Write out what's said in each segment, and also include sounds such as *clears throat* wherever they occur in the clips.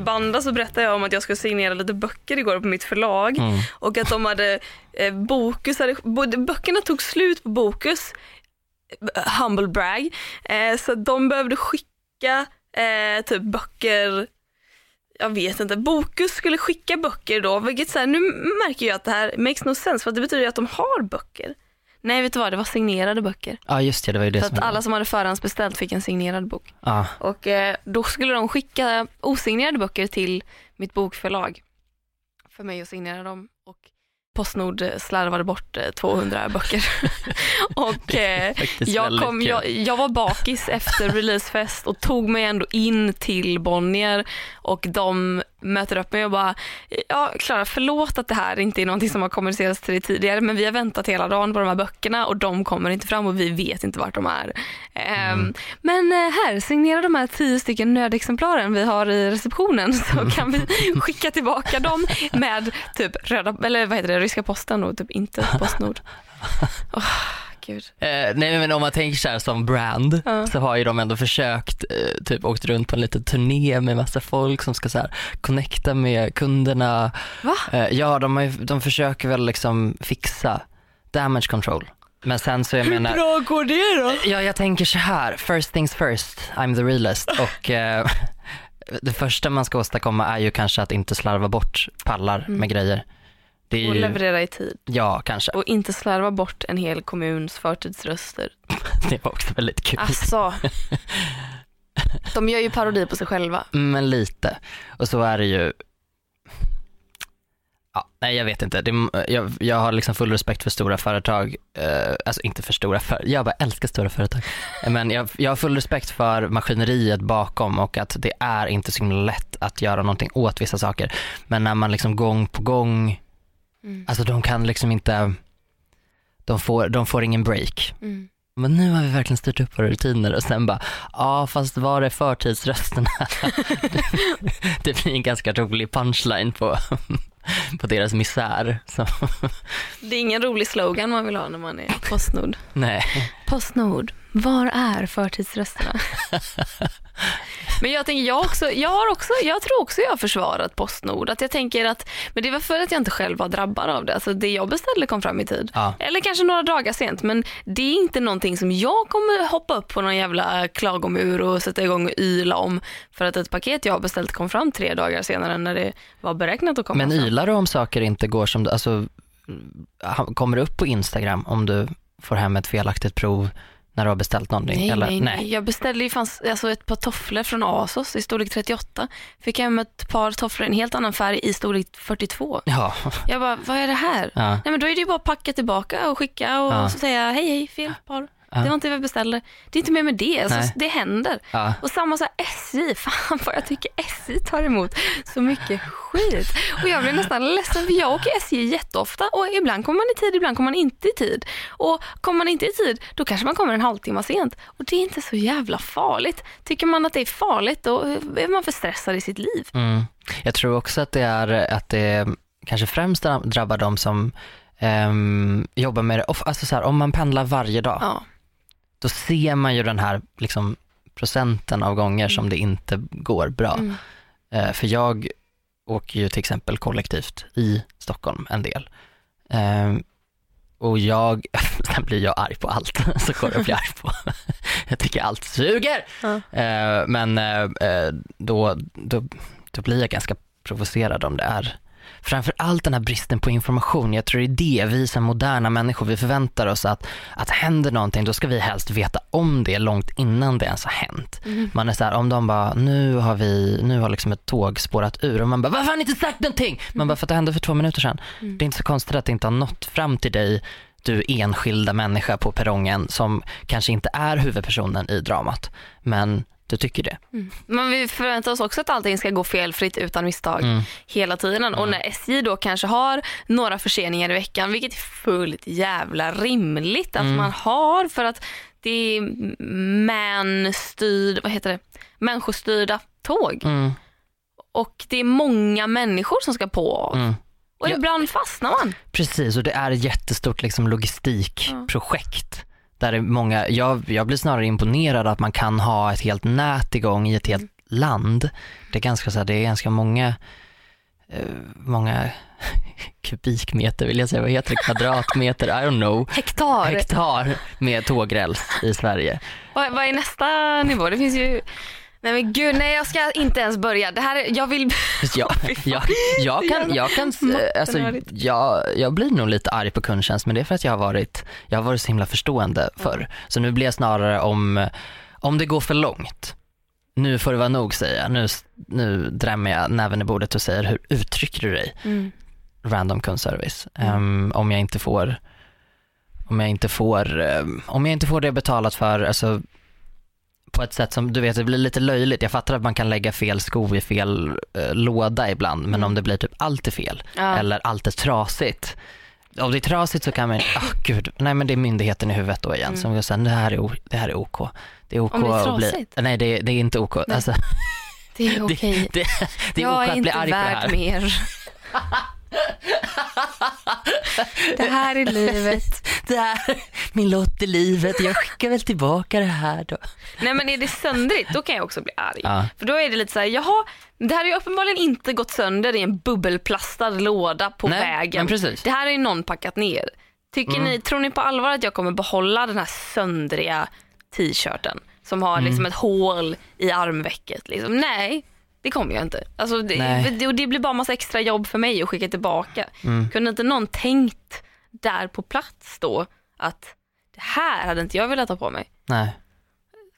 banda så berättade jag om att jag skulle signera lite böcker igår på mitt förlag Mm. och att de hade, eh, Bokus hade, böckerna tog slut på Bokus, eh, humble brag, eh, så de behövde skicka eh, typ böcker jag vet inte, Bokus skulle skicka böcker då, vilket så här, nu märker jag att det här makes no sense för det betyder ju att de har böcker. Nej vet du vad, det var signerade böcker. Ja just det, det var ju det Så som att alla som hade förhandsbeställt fick en signerad bok. Ja, Och eh, då skulle de skicka osignerade böcker till mitt bokförlag för mig att signera dem. Och Postnord eh, slarvade bort eh, 200 böcker. *laughs* och eh, jag, kom, jag, jag var bakis efter releasefest och tog mig ändå in till Bonnier och de möter upp mig och bara, ja Klara förlåt att det här inte är någonting som har kommunicerats till dig tidigare men vi har väntat hela dagen på de här böckerna och de kommer inte fram och vi vet inte vart de är. Ehm, Men eh, här, signera de här tio stycken nödexemplaren vi har i receptionen så kan vi *laughs* skicka tillbaka dem med typ röda, eller vad heter det, ryska posten och typ inte Postnord. *laughs* Åh, gud. Eh, nej men om man tänker så här som brand Ja. så har ju de ändå försökt, eh, typ åkt runt på en liten turné med massa folk som ska så här connecta med kunderna. Va? Eh, ja, de, har ju, de försöker väl liksom fixa damage control. Men sen så jag menar, bra går det då? ja jag tänker så här, first things first, I'm the realist *laughs* och eh, det första man ska åstadkomma är ju kanske att inte slarva bort pallar Mm. med grejer. Det Och leverera i tid. ja kanske, Och inte slarva bort en hel kommuns förtidsröster. *laughs* det var också väldigt kul. Alltså. *laughs* De gör ju parodi på sig själva. Men lite. Och så är det ju, ja, nej jag vet inte. Det, jag, jag har liksom full respekt för stora företag, eh, alltså inte för stora företag, jag bara älskar stora företag. Men jag, jag har full respekt för maskineriet bakom och att det är inte så himla lätt att göra någonting åt vissa saker. Men när man liksom gång på gång, Mm. alltså de kan liksom inte, de får, de får ingen break. Mm. Men nu har vi verkligen styrt upp våra rutiner och sen bara, ja fast var är förtidsrösterna? *laughs* det blir en ganska rolig punchline på, *laughs* på deras misär. Så, Det är ingen rolig slogan man vill ha när man är Postnord. nej. Postnord, var är förtidsrösterna? *laughs* Men jag tänker, jag, också, jag, har också, jag tror också jag har försvarat Postnord. Att jag tänker att, men det var för att jag inte själv var drabbad av det. Alltså det jag beställde kom fram i tid. Ja. Eller kanske några dagar sent. Men det är inte någonting som jag kommer hoppa upp på någon jävla klagomur och sätta igång och yla om. För att ett paket jag har beställt kom fram tre dagar senare när det var beräknat att komma Men fram. ylar du om saker inte går som du, alltså kommer upp på Instagram om du får hem ett felaktigt prov när du har beställt någonting? Nej, Eller? nej, nej. Jag beställde ju fanns, alltså ett par tofflor från Asos i storlek 38. Fick hem ett par tofflor i en helt annan färg i storlek 42. Ja, Jag bara, vad är det här? ja, Nej men då är det ju bara att packa tillbaka och skicka och Ja. så säga hej hej, fel par. Det var inte vad jag beställde. Det är inte mer med det, alltså, det händer. ja. Och samma så här SJ, fan vad jag tycker SJ tar emot så mycket skit. Och jag blir nästan ledsen för jag åker SJ jätteofta och ibland kommer man i tid, ibland kommer man inte i tid. Och kommer man inte i tid, då kanske man kommer en halvtimme sent. Och det är inte så jävla farligt. Tycker man att det är farligt, då är man för stressad i sitt liv. Mm. Jag tror också att det är att det kanske främst drabbar de som ehm, jobbar med det, alltså så här, om man pendlar varje dag, Ja. Då ser man ju den här liksom, procenten av gånger som det inte går bra. Mm. Eh, för jag åker ju till exempel kollektivt i Stockholm en del. Ehm, och jag, *laughs* sen blir jag arg på allt, *laughs* så går jag bli arg på. *laughs* jag tycker allt suger. Eh, men eh, då, då, då blir jag ganska provocerad om det är Framför allt den här bristen på information. Jag tror det är det vi som moderna människor, vi förväntar oss att, att händer någonting, då ska vi helst veta om det långt innan det ens har hänt. Mm. Man är så här, om de bara, nu har vi, nu har liksom ett tåg spårat ur och man bara, varför har ni inte sagt någonting? Man bara, för att det hände för två minuter sedan. Mm. Det är inte så konstigt att det inte har nått fram till dig, du enskilda människa på perrongen som kanske inte är huvudpersonen i dramat, men du tycker det. Men vi förväntar oss också att allting ska gå felfritt utan misstag Mm. hela tiden. Och när SJ då kanske har några förseningar i veckan, vilket är fullt jävla rimligt att Mm. man har för att det är manstyrd, vad heter det, människostyrda tåg. Mm, Och det är många människor som ska på och av. mm. Och Ja. ibland fastnar man. Precis, och det är ett jättestort liksom, logistikprojekt. Där är många, jag, jag blir snarare imponerad att man kan ha ett helt nät igång i ett helt land. Det är ganska, så här, det är ganska många, eh, många *laughs* kubikmeter vill jag säga, vad heter det, kvadratmeter, I don't know, Hektar. hektar med tågräls i Sverige. Vad, vad är nästa nivå? Det finns ju... Nej men gud, nej jag ska inte ens börja. Det här är, jag vill... *laughs* Jag, *laughs* jag, jag kan, jag kan, alltså, jag, jag blir nog lite arg på kundtjänst men det är för att jag har varit, jag har varit så himla förstående förr. Så nu blir jag snarare om, om det går för långt, nu får det vara nog säger jag, nu, nu drämmer jag näven i bordet och säger hur uttrycker du dig? Mm. Random kundservice. Um, om jag inte får, om jag inte får, um, om jag inte får det betalat för, alltså på ett sätt som, du vet det blir lite löjligt. Jag fattar att man kan lägga fel sko i fel eh, låda ibland, men Mm. om det blir typ allt är fel Ja. eller allt är trasigt. Om det är trasigt så kan man, ah gud, nej men det är myndigheten i huvudet då igen Mm. som går sen, det här är, det här är OK. Det är OK Om det är att bli, trasigt? nej det, är- det är inte OK. Alltså, Det är *laughs* okej. det, det är jag OK är att bli inte arg på det här. värd mer. *laughs* det här är livet. Det här är min lott i livet, jag skickar väl tillbaka det här då. Nej men är det söndrigt då kan jag också bli arg. Ja. För då är det lite så här, jaha, det här har ju uppenbarligen inte gått sönder i en bubbelplastad låda på Nej, vägen. men precis. Det här har ju någon packat ner. Tycker Mm. ni, tror ni på allvar att jag kommer behålla den här söndriga t-shirten som har Mm. liksom ett hål i armvecket? Liksom? Nej, det kommer jag inte. Alltså, det, det, och det blir bara massa extra jobb för mig att skicka tillbaka. Mm. Kunde inte någon tänkt där på plats då att det här hade inte jag velat ha på mig? Nej.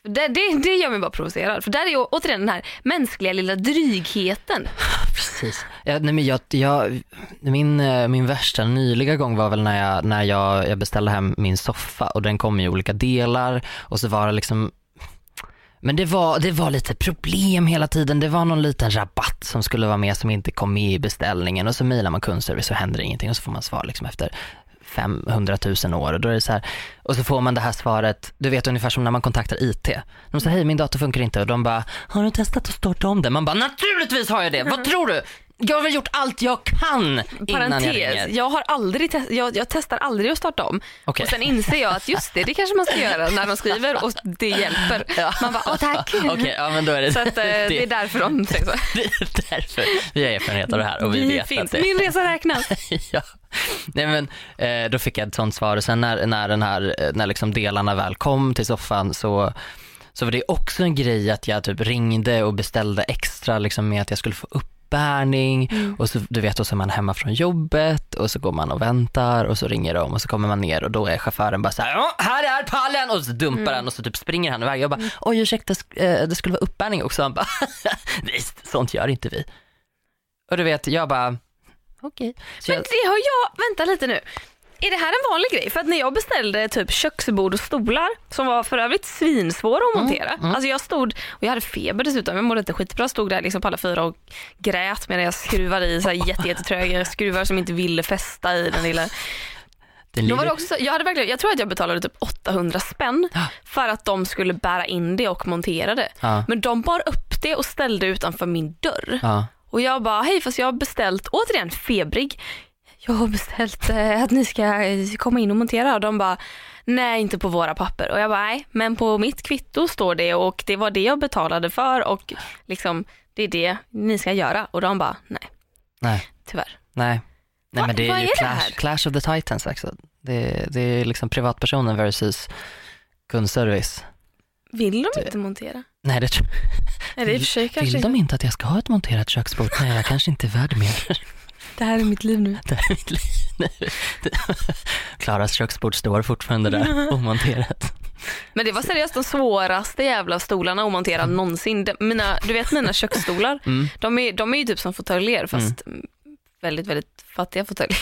Det, det, det gör mig bara provocerad. För där är ju återigen den här mänskliga lilla drygheten. *laughs* Precis. Ja, nej, men jag, jag, min, eh, min värsta nyliga gång var väl när, jag, när jag, jag beställde hem min soffa och den kom i olika delar och så var det liksom men det var, det var lite problem hela tiden. Det var någon liten rabatt som skulle vara med som inte kom med i beställningen och så mejlar man kundservice och händer ingenting och så får man svar liksom efter 500 000 år och då är det så här, och så får man det här svaret, du vet ungefär som när man kontaktar IT. De säger hej min dator funkar inte och de bara, har du testat att starta om den? Man bara, naturligtvis har jag det, vad tror du? Jag har väl gjort allt jag kan innan jag Parentes, ringer. jag, har aldrig test, jag, jag testar aldrig att starta om. Okej. Och sen inser jag att just det, det kanske man ska göra när de skriver och det hjälper. *laughs* Man bara, åh tack. Okej, ja men då är det, Så att, eh, det är därför de säger så. *laughs* det är därför vi har erfarenhet av det här och vi, vet finns. att det Min resa räknas. *laughs* ja. Nej men eh, då fick jag ett sånt svar och sen när, när den här, eh, när liksom delarna väl kom till soffan så, så var det också en grej att jag typ ringde och beställde extra liksom med att jag skulle få uppbärning Mm. och så du vet och så är man hemma från jobbet och så går man och väntar och så ringer de och så kommer man ner och då är chauffören bara så här, här är pallen och så dumpar Mm. han och så typ springer han iväg. Jag bara, oj ursäkta eh, det skulle vara uppbärning också. Han bara, *laughs* nej sånt gör inte vi. Och du vet, jag bara, okej. Så Men det har jag, vänta lite nu. Är det här en vanlig grej? För att när jag beställde typ köksbord och stolar som var för övrigt svinsvåra att Mm, montera. Alltså jag stod, och jag hade feber dessutom, jag mådde inte skitbra. Stod där liksom på alla fyra och grät medan jag skruvade i så här jätte, jättetröga skruvar som inte ville fästa i den lilla. Då var det också, jag, hade verkligen, jag tror att jag betalade typ 800 spänn för att de skulle bära in det och montera det. Ja, Men de bar upp det och ställde utanför min dörr. ja. Och jag bara, hej fast jag har beställt, återigen febrig, jag har beställt eh, att ni ska eh, komma in och montera och de bara, nej inte på våra papper. Och jag bara, nej men på mitt kvitto står det och det var det jag betalade för och liksom det är det ni ska göra. Och de bara, nej Nej, tyvärr. nej. Nej Va- men det är ju är clash, clash of the titans också. Det, det är liksom privatpersonen versus kundservice. Vill de inte montera? Nej det tror sig kanske Vill de inte att jag ska ha ett monterat köksbord? Nej jag kanske inte är värd mer. Det här är mitt liv nu. *laughs* Det här är mitt liv nu. *laughs* Klaras köksbord står fortfarande där *laughs* omonterat. Men det var seriöst de svåraste jävla stolarna att montera någonsin. De- Mina, du vet mina köksstolar, Mm. de är, de är ju typ som fåtöljer fast väldigt, väldigt fattiga fåtöljer.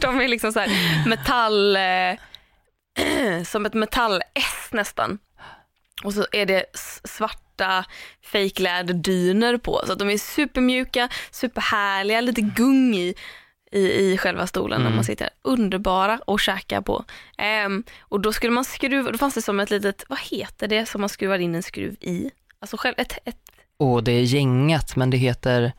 de är liksom så här metall, eh, *clears throat* som ett metall-S nästan. Och så är det s- svarta fejkläderdyner på. Så att de är supermjuka, superhärliga, lite gung i, i, i själva stolen när Mm. man sitter. Underbara att käka på. Ehm, och då skulle man skruva, då fanns det som ett litet, vad heter det som man skruvar in en skruv i? Alltså själv, ett, ett Och det är gängat men det heter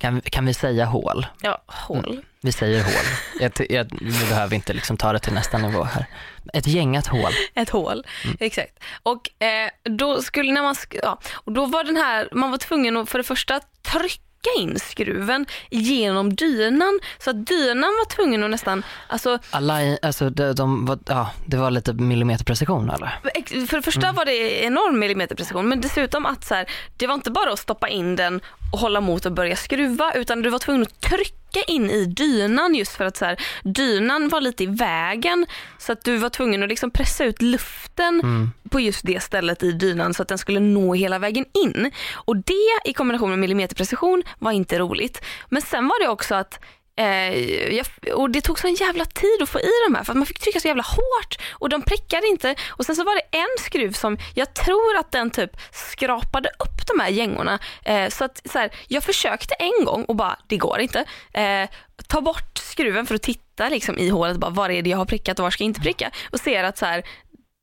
Kan, kan vi säga hål? Ja, hål. Vi säger hål. Jag, jag, vi behöver inte liksom ta det till nästa nivå här. Ett gängat hål. Ett hål, Mm. exakt. Och eh, då skulle när man, ja, och då var den här, man var tvungen att för det första trycka in skruven genom dynan så att dynan var tvungen att nästan, alltså Alla, alltså de, de var, ja, det var lite millimeterprecision eller? För det första var det enorm millimeterprecision men dessutom att så här, det var inte bara att stoppa in den och hålla mot och börja skruva utan du var tvungen att trycka in i dynan just för att så här, dynan var lite i vägen så att du var tvungen att liksom pressa ut luften Mm. på just det stället i dynan så att den skulle nå hela vägen in. Och det i kombination med millimeterprecision var inte roligt. Men sen var det också att Eh, jag, och det tog så en jävla tid att få i de här för att man fick trycka så jävla hårt och de prickade inte. Och sen så var det en skruv som jag tror att den typ skrapade upp de här gängorna. Eh, så att så här, jag försökte en gång och bara, det går inte. Eh, ta bort skruven för att titta liksom, i hålet, bara, var är det jag har prickat och var ska jag inte pricka? Och ser att så här,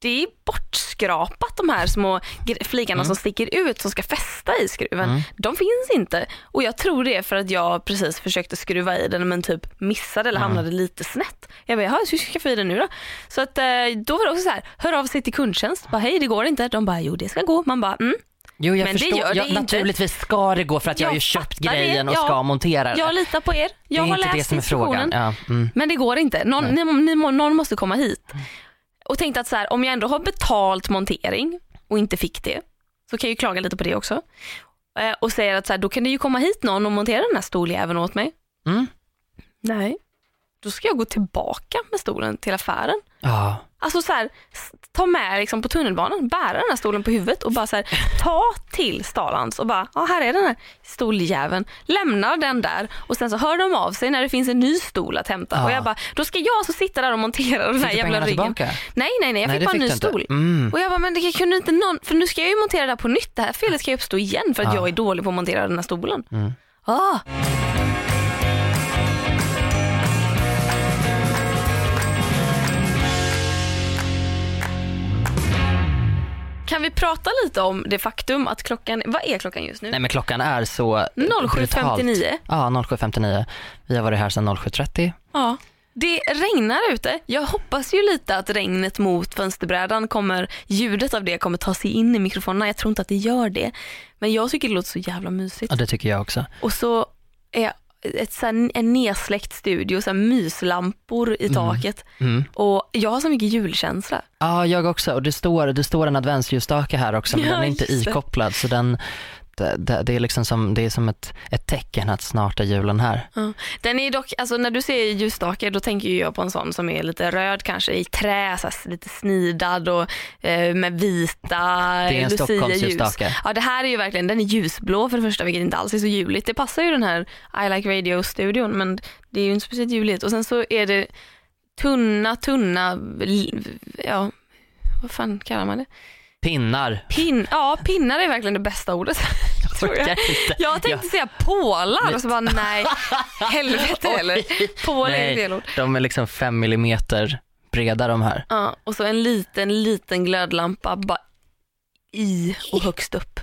det är bortskrapat de här små flikarna som sticker ut som ska fästa i skruven. Mm. De finns inte. Och jag tror det är för att jag precis försökte skruva i den men typ missade eller Mm. hamnade lite snett. Jag bara, "Jaha, hur ska jag få i den nu då? Så att, eh, då var det också så här, hör av sig till kundtjänst. Bara, Hej det går inte. De bara, jo det ska gå. Man bara, mm. Jo jag Men det förstår, gör det ja, inte. naturligtvis ska det gå för att jag, Jag har ju köpt fattar det, grejen och ska montera det. Jag litar på er. Jag det är har inte läst det som är frågan. Ja, mm. Men det går inte. Någon, ni, ni, någon måste komma hit. Och tänkte att så här, om jag ändå har betalt montering och inte fick det så kan jag ju klaga lite på det också. Eh, och säger att så här, då kan det ju komma hit någon och montera den här stoljäveln åt mig. Mm. Nej, då ska jag gå tillbaka med stolen till affären. Ja. Alltså så här, ta med liksom på tunnelbanan, bära den här stolen på huvudet och bara så här, ta till Starlands och bara, ja här är den här stoljäveln. Lämnar den där och sen så hör de av sig när det finns en ny stol att hämta. Ja. Och jag bara, då ska jag alltså sitta där och montera den här jävla ryggen. tillbaka? Nej nej nej, jag Nej, fick bara en ny stol. Mm. Och jag bara, men det kunde inte någon, för nu ska jag ju montera det här på nytt. Det här felet ska ju uppstå igen för att Ja. jag är dålig på att montera den här stolen. Mm. Ah. Kan vi prata lite om det faktum att klockan, vad är klockan just nu? Nej men klockan är så 07.59. brutalt. Ja, 07.59. Vi har varit här sedan 07.30. Ja. Det regnar ute. Jag hoppas ju lite att regnet mot fönsterbrädan kommer, ljudet av det kommer ta sig in i mikrofonerna. Jag tror inte att det gör det. Men jag tycker det låter så jävla mysigt. Ja, det tycker jag också. Och så är ett, så här, en nedsläckt studio, så här, myslampor i Mm. taket. Mm. Och jag har så mycket julkänsla. Ja, jag också. Och det står, det står en adventsljusstake här också, men Ja, den är inte ikopplad. Så den, det, det, det är liksom som, det är som ett, ett tecken att snart är julen här. Den är dock, alltså när du säger ljusstake då tänker jag på en sån som är lite röd kanske i trä, så lite snidad och eh, med vita Det är en. Stockholmsljusstake. Ja det här är ju verkligen, den är ljusblå för det första vilket inte alls är så juligt. Det passar ju den här I like radio-studion men det är ju inte speciellt juligt. Och sen så är det tunna, tunna, ja vad fan kallar man det? Pinnar. Pin, ja pinnar är verkligen det bästa ordet. *laughs* tror jag. Jag tänkte säga pålar och så bara nej, *laughs* helvete heller. Pål är fel ord. De är liksom fem millimeter breda de här. Ja, och så en liten, liten glödlampa bara i och högst upp.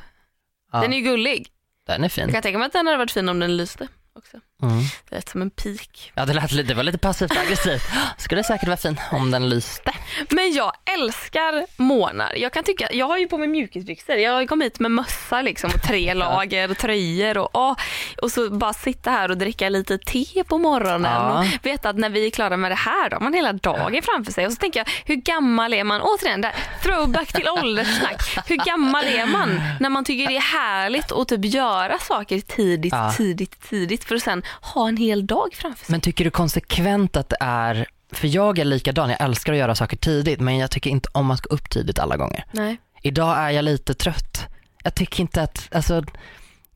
Ja, Den är ju gullig. den är Jag fin. kan tänka mig att den hade varit fin om den lyste också. Mm. Det lät som en pik. Ja, det, lät, det var lite passivt aggressivt. Skulle säkert vara fin om den lyste. Men jag älskar månar. Jag kan tycka, jag har ju på mig mjukisbyxor. Jag kommit hit med mössa liksom och tre *laughs* lager tröjor och, åh, och så bara sitta här och dricka lite te på morgonen Ja. och veta att när vi är klara med det här då har man hela dagen framför sig. Och så tänker jag, hur gammal är man? Återigen, där, throwback till *laughs* ålderssnack. Hur gammal är man när man tycker det är härligt att typ göra saker tidigt, Ja. tidigt, tidigt för att sen ha en hel dag framför sig? Men tycker du konsekvent att det är, för jag är likadan, jag älskar att göra saker tidigt men jag tycker inte om att gå upp tidigt alla gånger. Nej. Idag är jag lite trött. Jag tycker inte att, alltså,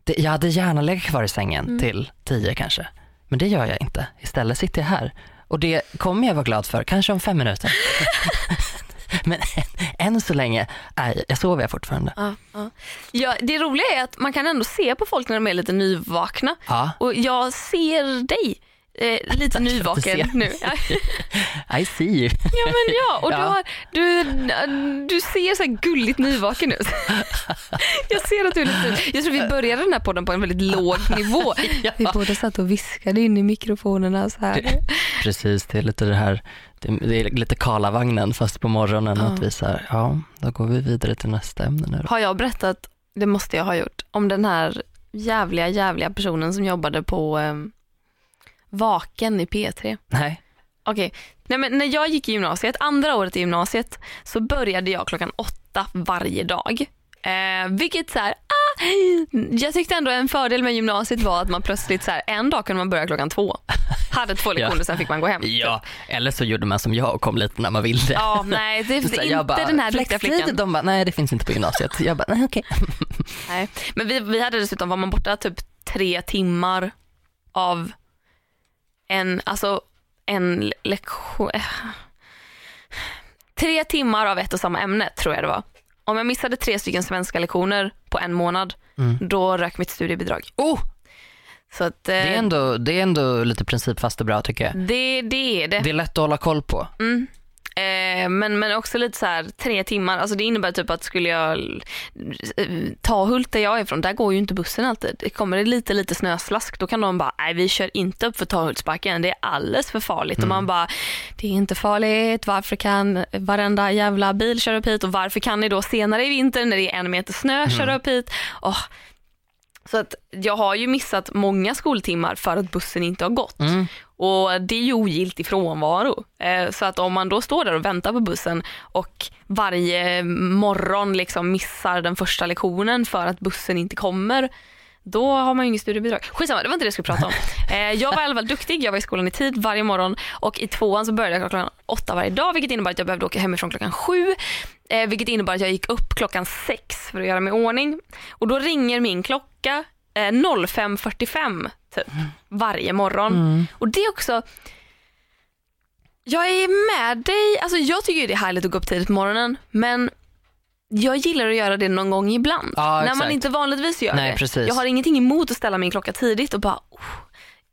det, jag hade gärna legat kvar i sängen Mm. till tio kanske. Men det gör jag inte. Istället sitter jag här. Och det kommer jag vara glad för, kanske om fem minuter. *laughs* *laughs* men *laughs* än, så länge, är, jag sover jag fortfarande. Ja, ja. Ja, det roliga är att man kan ändå se på folk när de är lite nyvakna. Ja, Och jag ser dig. Eh, lite *laughs* nyvaken nu. *laughs* I see you. Ja men ja, och Ja. Du, har, du, du ser så här gulligt nyvaken ut. *laughs* Jag ser att du är lite, jag tror vi började den här podden på en väldigt låg nivå. Vi båda satt och viskade in i mikrofonerna så här. Precis, det är lite det här, det det är lite Karlavagnen fast på morgonen Ja. att vi så här, ja då går vi vidare till nästa ämne nu. Har jag berättat, det måste jag ha gjort, om den här jävliga jävliga personen som jobbade på eh, Vaken i P3? Nej. Okej, Nej, men när jag gick i gymnasiet, andra året i gymnasiet, så började jag klockan åtta varje dag. Eh, vilket så här, ah, jag tyckte ändå en fördel med gymnasiet var att man plötsligt så här, en dag kunde man börja klockan två. Hade två *laughs* lektioner Ja. sen fick man gå hem. Ja, eller så gjorde man som jag och kom lite när man ville. Ja, nej det är *laughs* Så inte bara, den här duktiga flickan. De bara, nej det finns inte på gymnasiet. Jag bara, nej okej. Nej. Men vi, vi hade dessutom, var man borta typ tre timmar av en, alltså en lektion. eh. Tre timmar av ett och samma ämne tror jag det var. Om jag missade tre stycken svenska lektioner på en månad, Mm. då rök mitt studiebidrag. Oh, Så att, eh, det, är ändå, det är ändå lite principfast och bra tycker jag. det, det är det. Det är lätt att hålla koll på. Mm. Eh, men, men också lite så här tre timmar, alltså det innebär typ att skulle jag eh, ta Hult där jag är ifrån, där går ju inte bussen alltid. Det kommer det lite lite snöslask, då kan de bara, nej vi kör inte upp för Tahultsbacken, det är alldeles för farligt. Och man bara, det är inte farligt, varför kan varenda jävla bil köra upp hit och varför kan ni då senare i vinter när det är en meter snö köra upp hit? Åh. Så att jag har ju missat många skoltimmar för att bussen inte har gått. Mm. Och det är ju ogiltig frånvaro. Eh, så att om man då står där och väntar på bussen och varje morgon liksom missar den första lektionen för att bussen inte kommer, då har man ju inget studiebidrag. Skitsamma, det var inte det jag skulle prata om. *laughs* Eh, jag var i alla fall duktig, jag var i skolan i tid varje morgon och i tvåan så började jag klockan åtta varje dag vilket innebar att jag behövde åka hemifrån klockan sju. Eh, vilket innebar att jag gick upp klockan sex för att göra mig i ordning. Och då ringer min klocka eh, 05.45 typ varje morgon. Och det är också jag är med dig, alltså jag tycker ju det är härligt att gå upp tidigt på morgonen men jag gillar att göra det någon gång ibland. Ja, när man inte vanligtvis gör Nej, det. precis. Jag har ingenting emot att ställa min klocka tidigt och bara oh,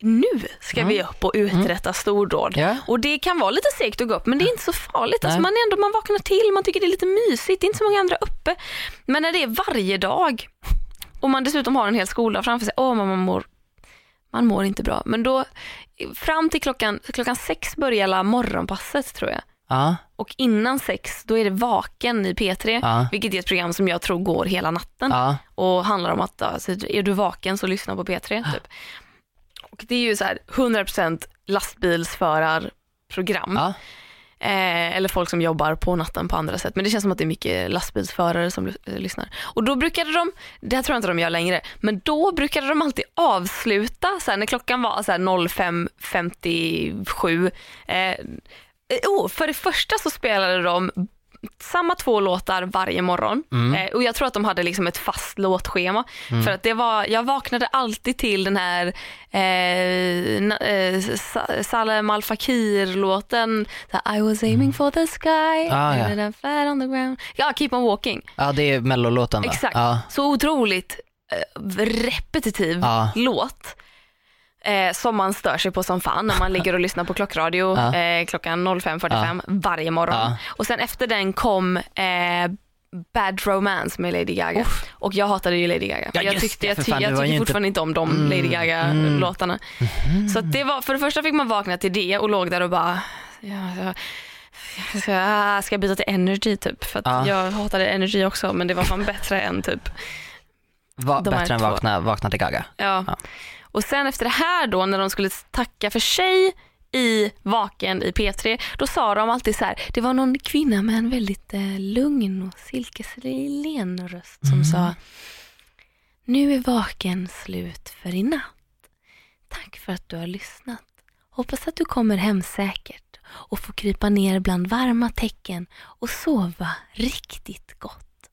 nu ska vi upp och uträtta stordåd. Ja. Och det kan vara lite segt att gå upp men det är inte så farligt. Alltså man, är ändå, man vaknar till, man tycker det är lite mysigt, det är inte så många andra uppe. Men när det är varje dag och man dessutom har en hel skola framför sig, åh man, man mår man mår inte bra. Men då, fram till klockan, klockan sex börjar morgonpasset tror jag. Ja, Och innan sex, då är det Vaken i P3, Ja. vilket är ett program som jag tror går hela natten ja, och handlar om att alltså, är du vaken så lyssna på P3. Typ. Och det är ju så här 100% lastbilsförarprogram. ja. Eh, eller folk som jobbar på natten på andra sätt. Men det känns som att det är mycket lastbilsförare som eh, lyssnar. Och då brukade de, det här tror jag inte de gör längre, men då brukade de alltid avsluta så här, när klockan var så här 05.57. Eh, eh, oh, för det första så spelade de samma två låtar varje morgon eh, och jag tror att de hade liksom ett fast låtschema. För att det var, jag vaknade alltid till den här eh, eh, Sa- Salem Al Fakir-låten. I was aiming for the sky, Ah, ja. and I'm flat on the ground. Ja, Keep on walking. ja det är mellolåten? Exakt. Ja, Så otroligt eh, repetitiv Ja. låt. Eh, som man stör sig på som fan när man ligger och lyssnar på klockradio *laughs* Ja. eh, klockan 05.45 varje morgon. Ja. Och sen efter den kom eh, Bad Romance med Lady Gaga. Och jag hatade ju Lady Gaga. Ja, jag tyckte, jag, ty- fan, jag tycker ju fortfarande inte om de Mm, Lady mm. Gaga-låtarna. Så det var, för det första fick man vakna till det och låg där och bara ja, ja, jag ska, jag ska byta till Energy typ. För Ja. jag hatade Energy också men det var fan bättre än typ Va, bättre än två. vakna, vakna till Gaga. Ja. Ja. Och sen efter det här då när de skulle tacka för sig i Vaken i P3, då sa de alltid så här, det var någon kvinna med en väldigt eh, lugn och silkeslen röst som sa, nu är Vaken slut för i natt. Tack för att du har lyssnat. Hoppas att du kommer hem säkert och får krypa ner bland varma täcken och sova riktigt gott.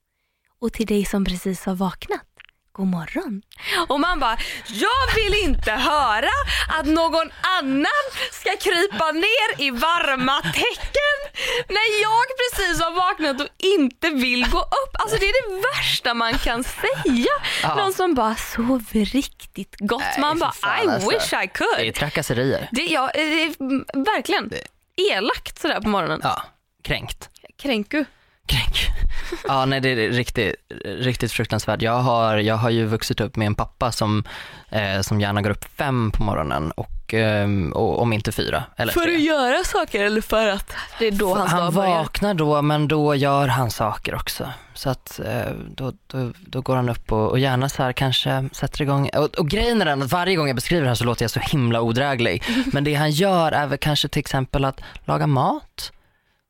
Och till dig som precis har vaknat, god morgon. Och man bara, jag vill inte höra att någon annan ska krypa ner i varma täcken när jag precis har vaknat och inte vill gå upp. Alltså det är det värsta man kan säga. Ja. Någon som bara sover riktigt gott. Nej, man bara I alltså. wish I Det är could. trakasserier. Det, ja, det är verkligen elakt sådär på morgonen. Ja, kränkt. Kränku. Kränk. *laughs* Ja, nej det är riktigt, riktigt fruktansvärt. Jag har, jag har ju vuxit upp med en pappa som, eh, som gärna går upp fem på morgonen och, eh, och om inte fyra eller För tre. att göra saker eller för att det är då hans han dag börjar? vaknar då men då gör han saker också. Så att eh, då, då, då går han upp och, och gärna så här kanske sätter igång. Och, och grejen är den att varje gång jag beskriver det här så låter jag så himla odräglig. *laughs* Men det han gör är väl kanske till exempel att laga mat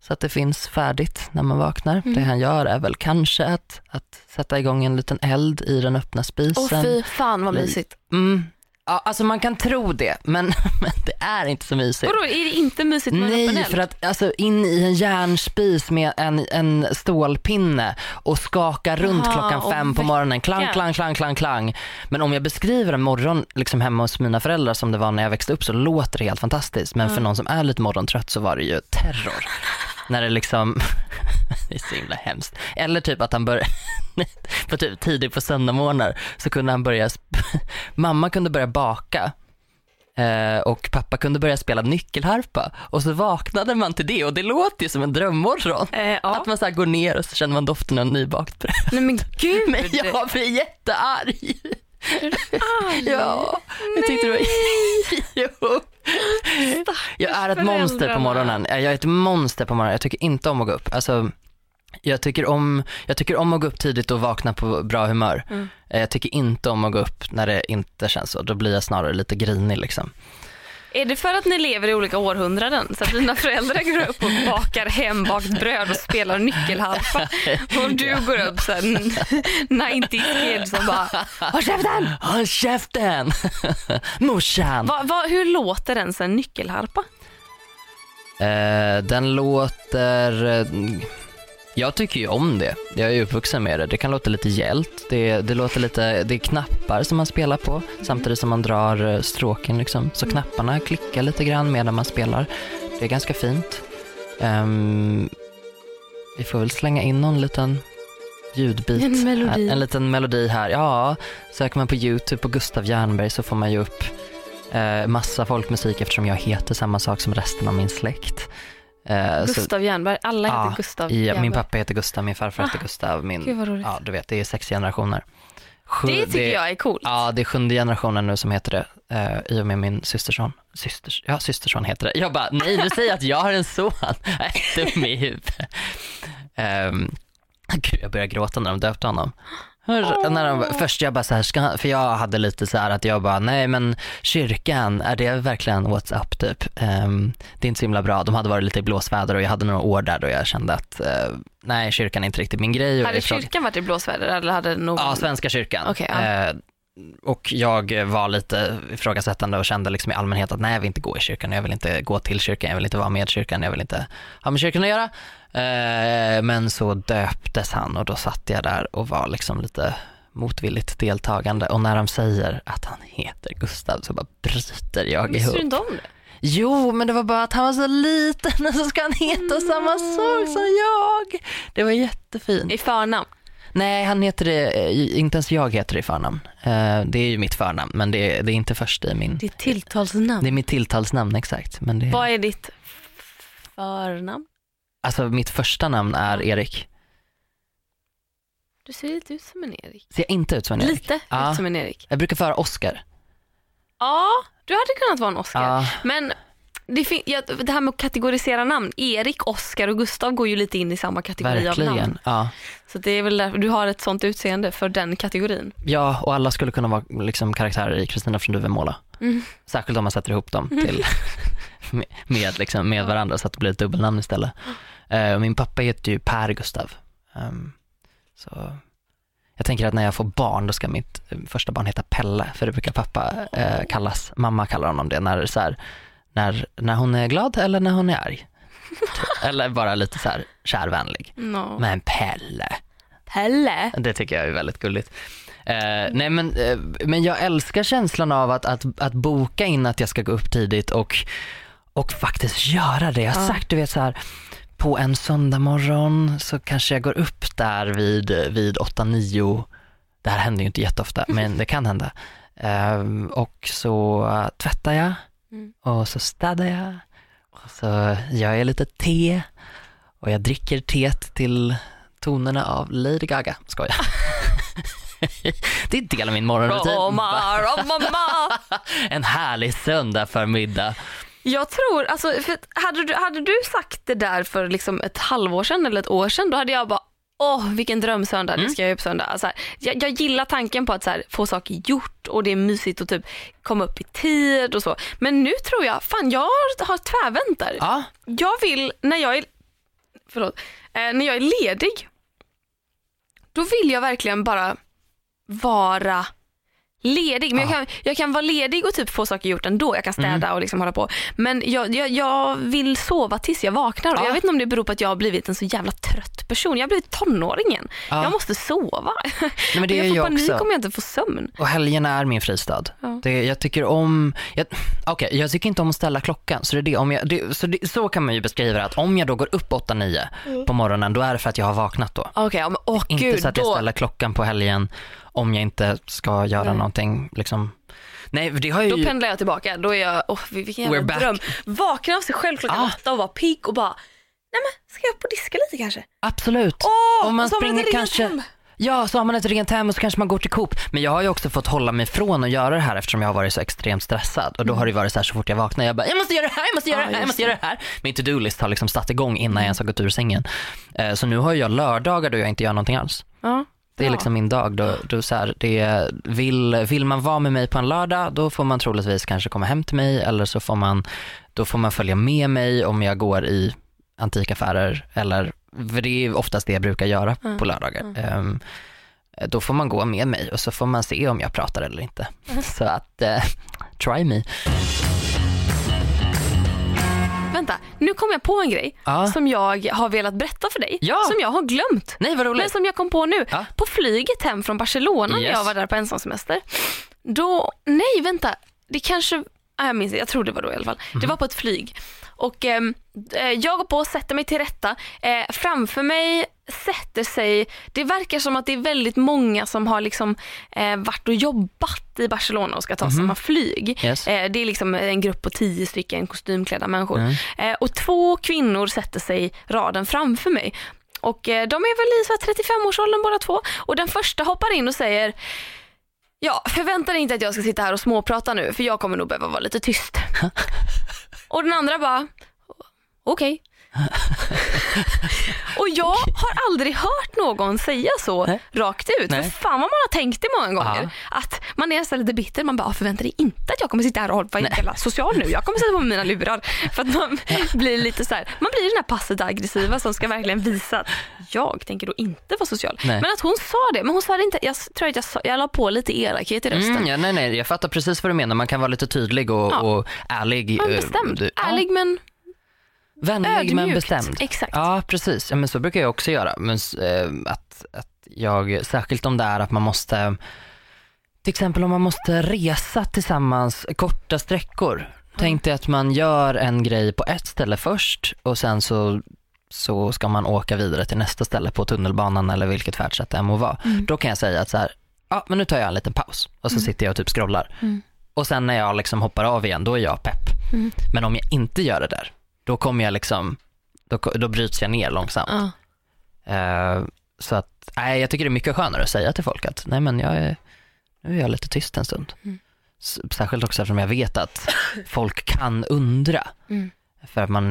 så att det finns färdigt när man vaknar. Mm. Det han gör är väl kanske att, att sätta igång en liten eld i den öppna spisen. Åh fy fan vad Nej. mysigt. Mm. Ja, alltså man kan tro det men, *laughs* men det är inte så mysigt. Vadå, är det inte mysigt med en öppen Nej, för att alltså, in i en järnspis med en, en stålpinne och skaka runt Aha, klockan fem på morgonen. Klang, klang, klang, klang, klang. Men om jag beskriver en morgon liksom hemma hos mina föräldrar som det var när jag växte upp så låter det helt fantastiskt. Men för någon som är lite morgontrött så var det ju terror. När det liksom, *laughs* det är så himla hemskt. Eller typ att han började, *laughs* på typ tidigt på söndagmorgnar så kunde han börja, *laughs* mamma kunde börja baka Eh, och pappa kunde börja spela nyckelharpa och så vaknade man till det och det låter ju som en drömmorgon. Eh, ja. Att man så går ner och så känner man doften av nybakt bröd. Nej men gud. Men jag blir jättearg. Arg. Ja, jag tyckte det var... *laughs* jo. Jag är ett monster på morgonen. Jag är ett monster på morgonen. Jag tycker inte om att gå upp. Alltså, jag tycker, om, jag tycker om att gå upp tidigt och vakna på bra humör. Mm. Eh, Jag tycker inte om att gå upp när det inte känns så. Då blir jag snarare lite grinig liksom. Är det för att ni lever i olika århundraden? Så att dina föräldrar går upp och bakar hembakt bröd och spelar nyckelharpa och du går upp så här 90 kid som bara Håll käften! Håll käften! *laughs* Morsan! Va, va, hur låter ens en nyckelharpa? Eh, den låter... Jag tycker ju om det. Jag är uppvuxen med det. Det kan låta lite gällt. Det, det låter lite... Det är knappar som man spelar på samtidigt som man drar eh, stråken liksom. Så knapparna klickar lite grann medan man spelar. Det är ganska fint. Ehm, vi får väl slänga in någon liten ljudbit. En melodi. En liten melodi här. Ja, söker man på YouTube på Gustav Jernberg så får man ju upp eh, massa folkmusik eftersom jag heter samma sak som resten av min släkt. Eh, så- Gustav Jernberg, alla heter Ja, Gustav Ja, min pappa heter Gustav, min farfar heter Ah, Gustav, min, Gud vad roligt. ja du vet det är sex generationer. Sju, det tycker jag är coolt. Ja, det är sjunde generationen nu som heter det, eh, i och med min systerson. Systers, ja, systerson heter det. Jag bara, nej du säger att jag har en son. *laughs* Nej, dum i huvudet. Um, gud, jag börjar gråta när de döpte honom. Hör, när de, först jag bara så här, ska, för jag hade lite så här att jag bara, nej men kyrkan, är det verkligen what's up typ? Ehm, det är inte så himla bra. De hade varit lite i blåsväder och jag hade några år där då jag kände att eh, nej, kyrkan är inte riktigt min grej. Hade kyrkan varit i blåsväder eller hade någon... Ja, Svenska kyrkan. Okej, ja. eh, och jag var lite ifrågasättande och kände liksom i allmänhet att nej, jag vill inte gå i kyrkan, jag vill inte gå till kyrkan, jag vill inte vara med kyrkan, jag vill inte ha med kyrkan att göra. Eh, men så döptes han och då satt jag där och var liksom lite motvilligt deltagande och när de säger att han heter Gustav så bara bryter jag Visste du ihop. inte om det? Jo, men det var bara att han var så liten *laughs* och så ska han heta samma sak som jag. Det var jättefint. I förnamn? Nej, han heter det, eh, inte ens jag heter det i förnamn. Eh, Det är ju mitt förnamn, men det är, det är inte först i min, Ditt tilltalsnamn? det är mitt tilltalsnamn exakt. Men det, Vad är ditt förnamn? Alltså mitt första namn är Erik. Du ser lite ut som en Erik. Ser jag inte ut som en Erik? Lite Ja. ut som en Erik. Jag brukar föra Oscar. Ja, du hade kunnat vara en Oscar. Ja, Men det, ja, det här med att kategorisera namn. Erik, Oskar och Gustav går ju lite in i samma kategori av namn. verkligen. Ja. Så det är väl därför du har ett sånt utseende för den kategorin. ja, och alla skulle kunna vara liksom karaktärer i Kristina från Duvemåla. Mm. Särskilt om man sätter ihop dem till, *laughs* med, med, liksom, med varandra så att det blir ett dubbelnamn istället. *laughs* Eh, och min pappa heter ju Per Gustav. Ehm, så jag tänker att när jag får barn då ska mitt eh, första barn heta Pelle, för det brukar pappa eh, kallas. Mamma kallar honom det när, så här, när, när hon är glad eller när hon är arg. *laughs* Eller bara lite så här kärvänlig. No. Men Pelle, Pelle. det tycker jag är väldigt gulligt. Eh, nej men, eh, men jag älskar känslan av att, att, att boka in att jag ska gå upp tidigt och, och faktiskt göra det. Jag har sagt, du vet så här, på en söndag morgon så kanske jag går upp där vid, vid 8-9. Det här händer ju inte jätteofta, *laughs* men det kan hända. Ehm, och så uh, tvättar jag Mm. och så städar jag och så gör jag lite te och jag dricker teet till tonerna av Lady Gaga. Skojar. *laughs* det är en del av min morgonrutin. *laughs* En härlig söndag förmiddag. Jag tror, alltså, hade, du, hade du sagt det där för liksom ett halvår sedan eller ett år sedan då hade jag bara Åh, vilken drömsöndag, det ska jag göra på söndag. Alltså, jag, jag gillar tanken på att så här, få saker gjort och det är mysigt att typ komma upp i tid och så. Men nu tror jag, fan jag har, har tvärvänt där. Ja, Jag vill, när jag är, förlåt, eh, när jag är ledig, då vill jag verkligen bara vara ledig. Men jag, Ja. kan, jag kan vara ledig och typ få saker gjort ändå. Jag kan städa och liksom hålla på. Men jag, jag, jag vill sova tills jag vaknar. Ja. Jag vet inte om det beror på att jag har blivit en så jävla trött person. Jag har blivit tonåringen. Ja. Jag måste sova. Nej, men *laughs* det jag får jag panik också. om jag inte får sömn. Och helgen är min fristad. Ja. Det, jag tycker om, jag, okej jag tycker inte om att ställa klockan. Så, det är det, om jag, det, så, det, så kan man ju beskriva det att om jag då går upp 8-9 på morgonen då är det för att jag har vaknat då. Ja, men åh Inte gud. så att jag då, ställer klockan på helgen om jag inte ska göra Nej. någonting liksom. Nej det har Då ju, pendlar jag tillbaka. Då är jag, åh vilken We're jävla back. dröm. Vakna av sig själv klockan Ah. åtta och vara pigg och bara, nej men ska jag upp och diska lite kanske? absolut. Åh, Om man så springer rent kanske- hem. Ja, så har man ett rent hem och så kanske man går till Coop. Men jag har ju också fått hålla mig från att göra det här eftersom jag har varit så extremt stressad. Och då har det varit så här så fort jag vaknar, jag bara, jag måste göra det här, jag måste göra Ja, det här, jag måste göra det här. Min to-do-list har liksom satt igång innan jag ens har gått ur sängen. Eh, Så nu har jag lördagar då jag inte gör någonting alls. Ja. Det är bra. liksom min dag. Då, då så här, det vill, vill man vara med mig på en lördag, då får man troligtvis kanske komma hem till mig eller så får man, då får man följa med mig om jag går i antikaffärer eller, för det är oftast det jag brukar göra Mm. på lördagar. Ehm, då får man gå med mig och så får man se om jag pratar eller inte. Mm. Så att, eh, try me. Vänta, nu kom jag på en grej Ja. som jag har velat berätta för dig. Ja. Som jag har glömt. Nej vad Men roligt. som jag kom på nu. Ja. På flyget hem från Barcelona när Yes. jag var där på ensamsemester. Då, nej vänta, det kanske, ah, jag minns jag tror det var då i alla fall. Mhm. Det var på ett flyg. Och ehm, eh, jag går på och sätter mig till rätta. Eh, framför mig sätter sig, det verkar som att det är väldigt många som har liksom eh, varit och jobbat i Barcelona och ska ta samma flyg. Yes. Eh, det är liksom en grupp på tio stycken kostymklädda människor. Mm. Eh, och två kvinnor sätter sig raden framför mig. Och eh, de är väl i så här 35-årsåldern båda två. Och den första hoppar in och säger Ja, förvänta dig inte att jag ska sitta här och småprata nu för jag kommer nog behöva vara lite tyst. *laughs* och den andra bara okej. *laughs* och jag har aldrig hört någon säga så Nej. rakt ut. Nej. För fan vad man har tänkt det många gånger. Att man är nästan lite bitter. Man bara, "Ah, förvänta dig inte att jag kommer sitta här och vara jävla social nu. Jag kommer sätta på mig mina lurar. För att man *laughs* blir lite så här, man blir den här passivt aggressiva som ska verkligen visa att jag tänker då inte vara social. Nej. Men att hon sa det, men hon sa det inte, jag tror att jag, sa, jag la på lite elakhet i rösten. Mm, ja, nej, nej, jag fattar precis vad du menar. Man kan vara lite tydlig och, Ja. och ärlig. Men eh, bestämd, du- ja. ärlig men Vänlig men ödmjukt. bestämd. Exakt. Ja precis, ja, men så brukar jag också göra. Men, eh, att, att jag, särskilt om det är att man måste, till exempel om man måste resa tillsammans korta sträckor. Tänk dig att man gör en grej på ett ställe först och sen så, så ska man åka vidare till nästa ställe på tunnelbanan eller vilket färdsätt det än må vara. Mm. Då kan jag säga att så här, ja men nu tar jag en liten paus och så sitter jag och typ scrollar. Mm. Och sen när jag liksom hoppar av igen, då är jag pepp. Mm. Men om jag inte gör det där, då kommer jag liksom, då, då bryts jag ner långsamt. Ja. Eh, så att, nej, jag tycker det är mycket skönare att säga till folk att nej men jag är, nu är jag lite tyst en stund. Mm. Särskilt också eftersom jag vet att folk kan undra. Mm. För att man,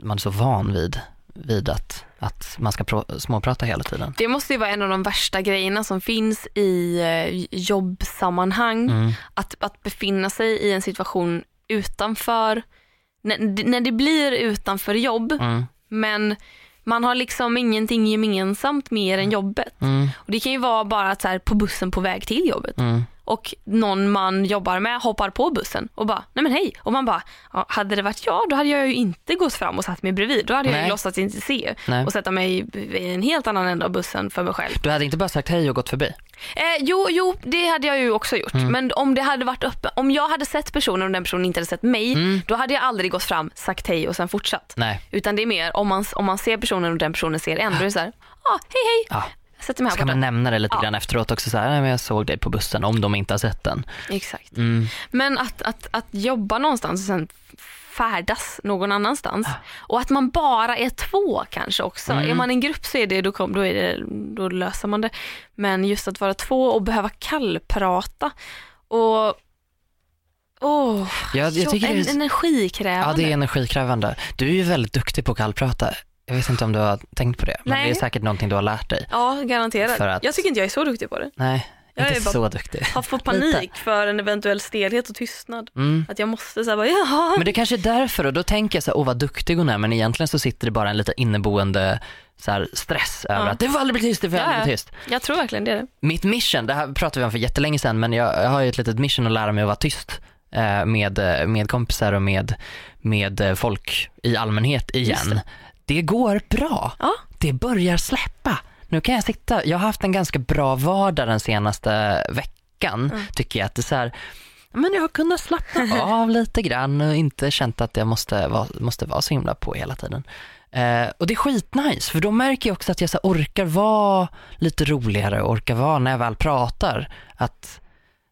man är så van vid, vid att, att man ska pro- småprata hela tiden. Det måste ju vara en av de värsta grejerna som finns i eh, jobbsammanhang. Mm. Att, att befinna sig i en situation utanför, när, när det blir utanför jobb, Mm. men man har liksom ingenting gemensamt mer än jobbet. Mm. Och det kan ju vara bara att så här, på bussen på väg till jobbet. Och någon man jobbar med hoppar på bussen och bara, nej men hej. Och man bara, ja, hade det varit jag då hade jag ju inte gått fram och satt mig bredvid. Då hade jag Nej. ju låtsats inte se Nej. och sätta mig i en helt annan ände av bussen för mig själv. Du hade inte bara sagt hej och gått förbi? Eh, jo, jo, det hade jag ju också gjort. Mm. Men om det hade varit öppet, om jag hade sett personen och den personen inte hade sett mig, Mm. då hade jag aldrig gått fram, sagt hej och sen fortsatt. Nej. Utan det är mer om man, om man ser personen och den personen ser en, då är det så här, ah, hej hej, Ja. Sätter mig här man borta. nämna det lite Ja. grann efteråt också så här, nej men jag såg dig på bussen om de inte har sett den. Exakt. Mm. Men att, att, att jobba någonstans och sen färdas någon annanstans. Och att man bara är två kanske också. Mm. Är man en grupp så är det, då, kom, då, är det, då löser man det. Men just att vara två och behöva kallprata och Åh, Jag, jag tycker en, det är, energikrävande. ja, det är energikrävande. Du är ju väldigt duktig på att kallprata. Jag vet inte om du har tänkt på det, men Nej. det är säkert någonting du har lärt dig. Ja, garanterat. För att- Jag tycker inte jag är så duktig på det. Nej, Jag inte är så duktig. Har fått panik för en eventuell stelhet och tystnad. Mm. Att jag måste säga bara, jaha. Men det kanske är därför och då tänker jag så här, åh vad duktig hon är men egentligen så sitter det bara en lite inneboende så här, stress över Ja. att det får aldrig bli tyst, det får aldrig bli tyst. Jag tror verkligen det är det. Mitt mission, det här pratade vi om för jättelänge sedan men jag, jag har ju ett litet mission att lära mig att vara tyst eh, med, eh, med kompisar och med, med eh, folk i allmänhet igen. Det. Går bra. Ja. Det börjar släppa. Nu kan jag sitta, jag har haft en ganska bra vardag den senaste veckan Mm. tycker jag att det är så här, men jag har kunnat slappna *laughs* av lite grann och inte känt att jag måste vara, måste vara så himla på hela tiden. Eh, och det är skitnice för då märker jag också att jag så orkar vara lite roligare och orkar vara när jag väl pratar. Att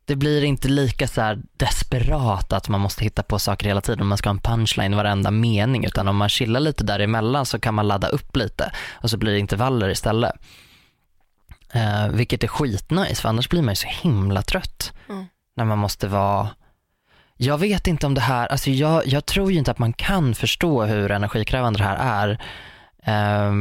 det blir inte lika så här desperat att man måste hitta på saker hela tiden. Man ska ha en punchline i varenda mening utan om man chillar lite däremellan så kan man ladda upp lite och så blir det intervaller istället. Eh, vilket är skitnice för annars blir man ju så himla trött Mm. när man måste vara jag vet inte om det här, alltså jag, jag tror ju inte att man kan förstå hur energikrävande det här är. Eh,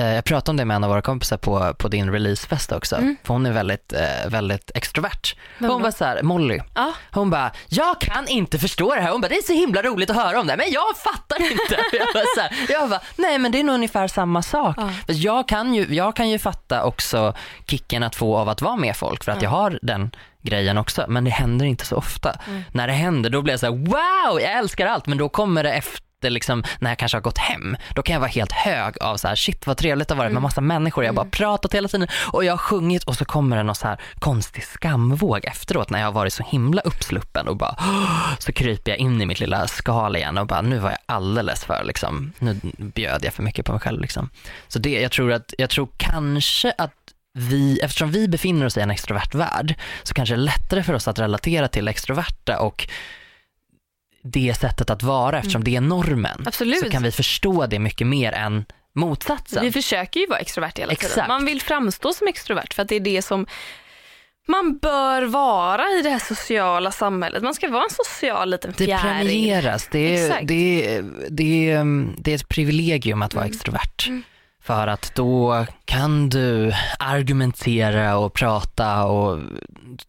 jag pratade om det med en av våra kompisar på, på din releasefest också, Mm. för hon är väldigt, eh, väldigt extrovert. Vem Hon var så här, Molly, Ja. hon bara, jag kan inte förstå det här. Hon bara, det är så himla roligt att höra om det, men jag fattar inte. *laughs* jag, bara så här, jag bara, nej men det är nog ungefär samma sak. Ja. För Jag, kan ju, jag kan ju fatta också kicken att få av att vara med folk för att jag har den grejen också, men det händer inte så ofta. Mm. När det händer då blir jag så här, wow, jag älskar allt, men då kommer det efter Liksom, när jag kanske har gått hem, då kan jag vara helt hög av så här, shit vad trevligt det har varit med massa människor, jag har bara pratat hela tiden och jag har sjungit och så kommer det någon så här konstig skamvåg efteråt när jag har varit så himla uppsluppen och bara så kryper jag in i mitt lilla skal igen och bara nu var jag alldeles för liksom, nu bjöd jag för mycket på mig själv liksom. Så det, jag tror att, jag tror kanske att vi, eftersom vi befinner oss i en extrovert värld så kanske det är lättare för oss att relatera till extroverta och det sättet att vara eftersom det är normen. Mm. Absolut. Så kan vi förstå det mycket mer än motsatsen. Vi försöker ju vara extrovert hela tiden. Exakt. Man vill framstå som extrovert för att det är det som man bör vara i det här sociala samhället. Man ska vara en social liten Det fjäril. premieras. Det är, det, är, det, är, det är ett privilegium att vara Mm. extrovert. Mm. För att då kan du argumentera och prata och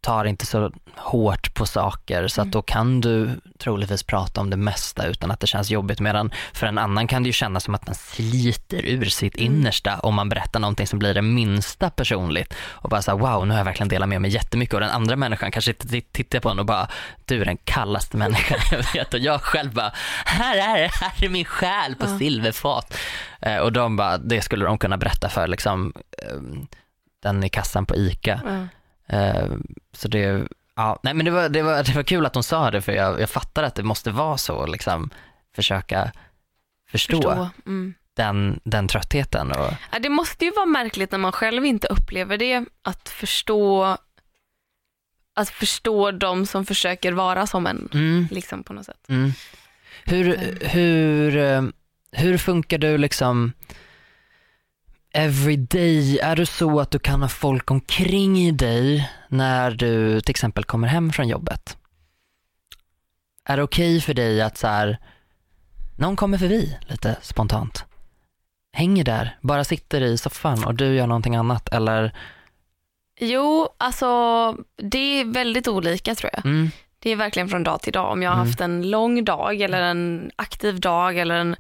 tar inte så hårt på saker. Så Mm. att då kan du troligtvis prata om det mesta utan att det känns jobbigt. Medan för en annan kan det ju kännas som att man sliter ur sitt Mm. innersta om man berättar någonting som blir det minsta personligt. Och bara såhär wow nu har jag verkligen delat med mig jättemycket. Och den andra människan kanske tittar på en och bara du är den kallaste människan *laughs* jag vet. Och jag själv bara här är det, här är min själ på silverfat och de bara, det skulle de kunna berätta för liksom ehm, den i kassan på ICA. Eh, så det, ja, nej men det var, det var, det var kul att hon sa det för jag, jag fattar att det måste vara så liksom försöka förstå, Förstå. Mm. Den, den tröttheten och Ja, det måste ju vara märkligt när man själv inte upplever det, att förstå att förstå de som försöker vara som en, mm, liksom på något sätt. mm. Hur, Mm. hur, eh, hur funkar du liksom everyday? Är du så att du kan ha folk omkring dig när du till exempel kommer hem från jobbet? Är det okej för dig att så här, någon kommer förbi lite spontant, hänger där, bara sitter i soffan och du gör någonting annat eller? Jo, alltså det är väldigt olika tror jag. Mm, Det är verkligen från dag till dag. Om jag har Mm. haft en lång dag eller en aktiv dag eller en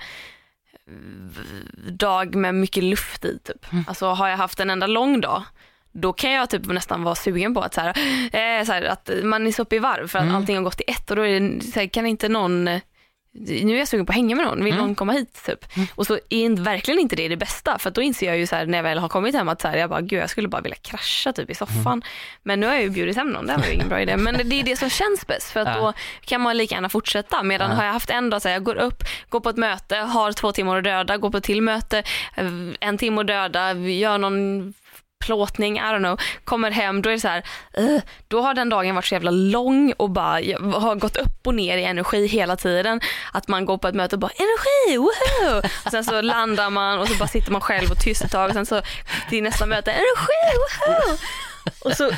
dag med mycket luft i. Typ. Mm. Alltså har jag haft en enda lång dag, då kan jag typ nästan vara sugen på att, så här, *gasps* eh, så här, att man är så uppe i varv för att Mm. allting har gått i ett och då är det, så här, kan inte någon nu är jag sugen på att hänga med någon, vill Mm. någon komma hit typ? Och så är verkligen inte det det bästa för då inser jag ju så här, när jag väl har kommit hem att så här, jag bara gud jag skulle bara vilja krascha typ i soffan. Mm. Men nu har jag ju bjudit hem någon, det var ju ingen bra idé. Men det är det som känns bäst för att Ja. då kan man lika gärna fortsätta. Medan Ja. har jag haft en dag så här, jag går upp, går på ett möte, har två timmar att döda, går på ett till möte, eh, en timme att döda, gör någon plåtning, I don't know, kommer hem, då är det så här, eh, då har den dagen varit så jävla lång och bara har gått upp och ner i energi hela tiden. Att man går på ett möte och bara energi, woho! Och sen så landar man och så bara sitter man själv och tyst ett tag och sen så till nästa möte, energi, woho! Och så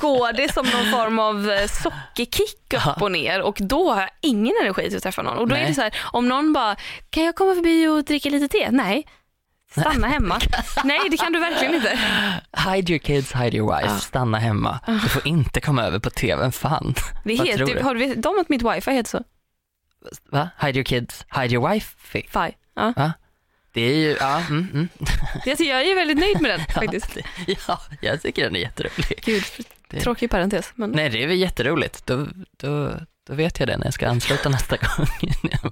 går det som någon form av eh, sockerkick upp och ner och då har jag ingen energi till att träffa någon. Och då är Nej. det så här, om någon bara, kan jag komma förbi och dricka lite te? Nej. Stanna hemma. Nej det kan du verkligen inte. Hide your kids, hide your wife, Ja. stanna hemma. Du får inte komma över på tvn, fan. Det Vad heter, tror du? har du de att mitt wifi heter så? Va? Hide your kids, hide your wife. Fi. Ja. Det är ju, ja, mm, mm. *laughs* Det- Jag är väldigt nöjd med den *laughs* faktiskt. ja, jag tycker den är jätterolig. Gud, tråkig parentes. Men Nej, det är väl jätteroligt. Då, då, då vet jag det när jag ska ansluta nästa gång.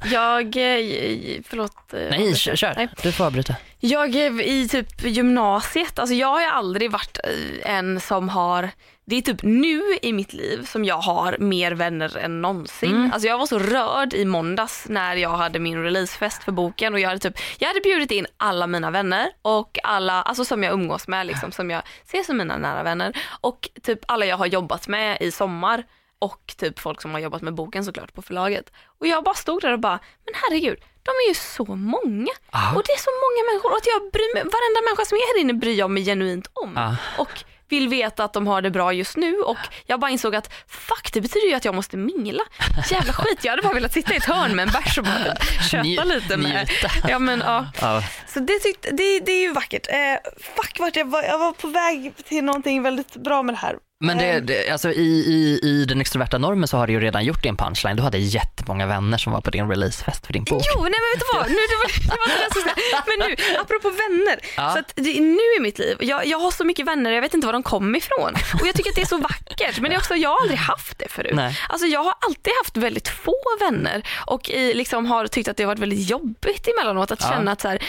*laughs* jag, eh, förlåt. eh, Nej, kör, kör. Nej. Du får avbryta. Jag i typ gymnasiet, alltså jag har aldrig varit eh, en som har, det är typ nu i mitt liv som jag har mer vänner än någonsin. Mm. Alltså jag var så rörd i måndags när jag hade min releasefest för boken och jag hade typ, jag hade bjudit in alla mina vänner och alla, alltså som jag umgås med liksom, som jag ser som mina nära vänner och typ alla jag har jobbat med i sommar och typ folk som har jobbat med boken såklart på förlaget. Och jag bara stod där och bara, men herregud, de är ju så många. Ja. Och det är så många människor och att jag bryr mig, varenda människa som är här inne bryr jag mig genuint om. Ja. Och vill veta att de har det bra just nu och jag bara insåg att fuck det betyder ju att jag måste mingla. Jävla skit, jag hade bara velat sitta i ett hörn med en bärs och bara *laughs* köta lite med. Ja men ja. Ja, Så det, tyckte, det, det är ju vackert. Eh, fuck vart jag var, jag var på väg till någonting väldigt bra med det här. Men det, det, alltså i, i, i den extroverta normen så har du ju redan gjort din punchline. Du hade jättemånga vänner som var på din releasefest för din bok. Jo, nej men vet du vad? Nu, det var, det var det jag. Men nu, apropå vänner. Ja. Så att det, nu i mitt liv, jag, jag har så mycket vänner, jag vet inte var de kommer ifrån. Och jag tycker att det är så vackert. Men det är också, jag har aldrig haft det förut. Nej. Alltså jag har alltid haft väldigt få vänner och i, liksom har tyckt att det har varit väldigt jobbigt emellanåt att Ja. känna att så här,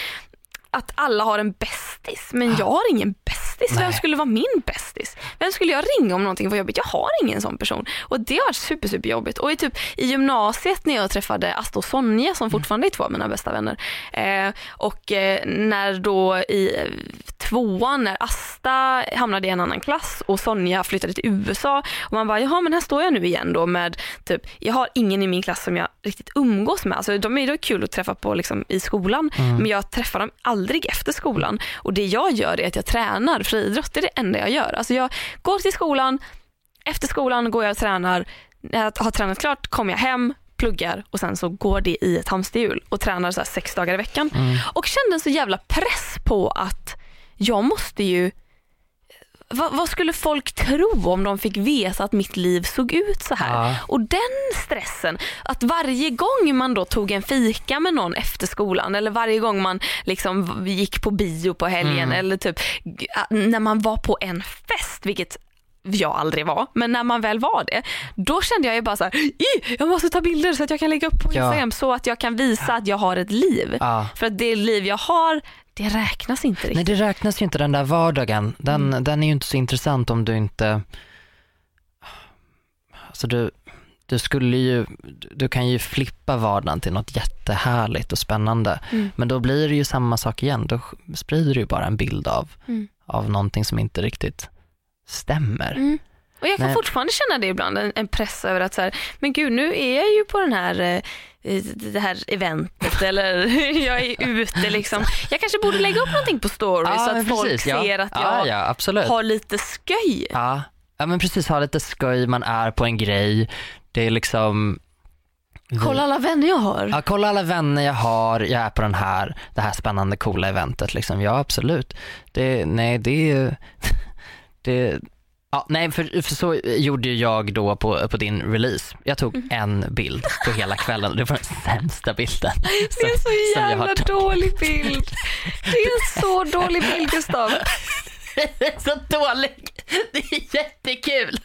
att alla har en bästis, men jag har ingen bästis. Vem skulle vara min bästis? Vem skulle jag ringa om någonting var jobbigt? Jag har ingen sån person. Och det har varit super, super jobbigt. Och i, typ, i gymnasiet när jag träffade Asta och Sonja som fortfarande är två av mina bästa vänner. Eh, och eh, när då i eh, tvåan när Asta hamnade i en annan klass och Sonja flyttade till USA och man bara, jaha men här står jag nu igen då med typ, jag har ingen i min klass som jag riktigt umgås med. Alltså de är då kul att träffa på liksom, i skolan men jag träffar dem aldrig efter skolan och det jag gör är att jag tränar friidrott, det är det enda jag gör. Alltså jag går till skolan, efter skolan går jag och tränar, när jag har tränat klart kommer jag hem, pluggar och sen så går det i ett hamsterhjul och tränar så sex dagar i veckan. Mm. Och kände en så jävla press på att jag måste ju vad, vad skulle folk tro om de fick veta att mitt liv såg ut så här? Ja. Och den stressen, att varje gång man då tog en fika med någon efter skolan eller varje gång man liksom gick på bio på helgen Mm. eller typ när man var på en fest, vilket jag aldrig var, men när man väl var det, då kände jag ju bara så här, "Ih, jag måste ta bilder så att jag kan lägga upp på Ja. Instagram så att jag kan visa att jag har ett liv. Ja. För att det liv jag har, det räknas inte Nej riktigt. det räknas ju inte den där vardagen. Den, den är ju inte så intressant om du inte, alltså du, du skulle ju, du kan ju flippa vardagen till något jättehärligt och spännande. Mm. Men då blir det ju samma sak igen. Då sprider du ju bara en bild av, Mm. av någonting som inte riktigt stämmer. Mm. Och jag kan Nej. fortfarande känna det ibland, en, en press över att så här, men gud nu är jag ju på den här eh, det här eventet eller *laughs* jag är ute liksom. Jag kanske borde lägga upp någonting på story så att men folk precis, ja. ser att jag ja, ja, har lite sköj. Ja. ja, men precis, ha lite skoj, man är på en grej. Det är liksom Kolla alla vänner jag har. Ja, kolla alla vänner jag har, jag är på den här, det här spännande coola eventet liksom. Ja absolut. Det, nej det är *laughs* det, ja, nej för, för så gjorde jag då på, på din release. Jag tog Mm. en bild på hela kvällen det var den sämsta bilden. *laughs* Det är en så jävla dålig bild. Det är en så dålig bild Gustav. *laughs* så dålig. Det är jättekul.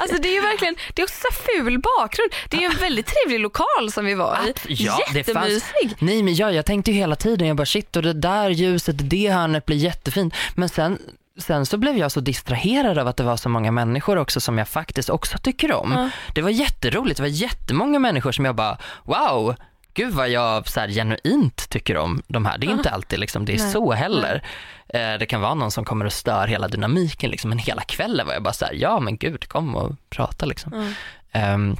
Alltså det är ju verkligen, det är också så ful bakgrund. Det är ju en väldigt trevlig lokal som vi var i. Ja, det fanns- Jättemysig. Nej men jag, jag tänkte ju hela tiden, jag bara shit och det där ljuset, det hörnet blir jättefint. Men sen, sen så blev jag så distraherad av att det var så många människor också som jag faktiskt också tycker om. Ja. Det var jätteroligt, det var jättemånga människor som jag bara wow, gud vad jag så här, genuint tycker om de här. Det är Ja. inte alltid liksom, det är Nej. så heller. Eh, det kan vara någon som kommer och stör hela dynamiken liksom, men hela kvällen var jag bara så här, ja men gud kom och prata liksom. Ja. Ehm,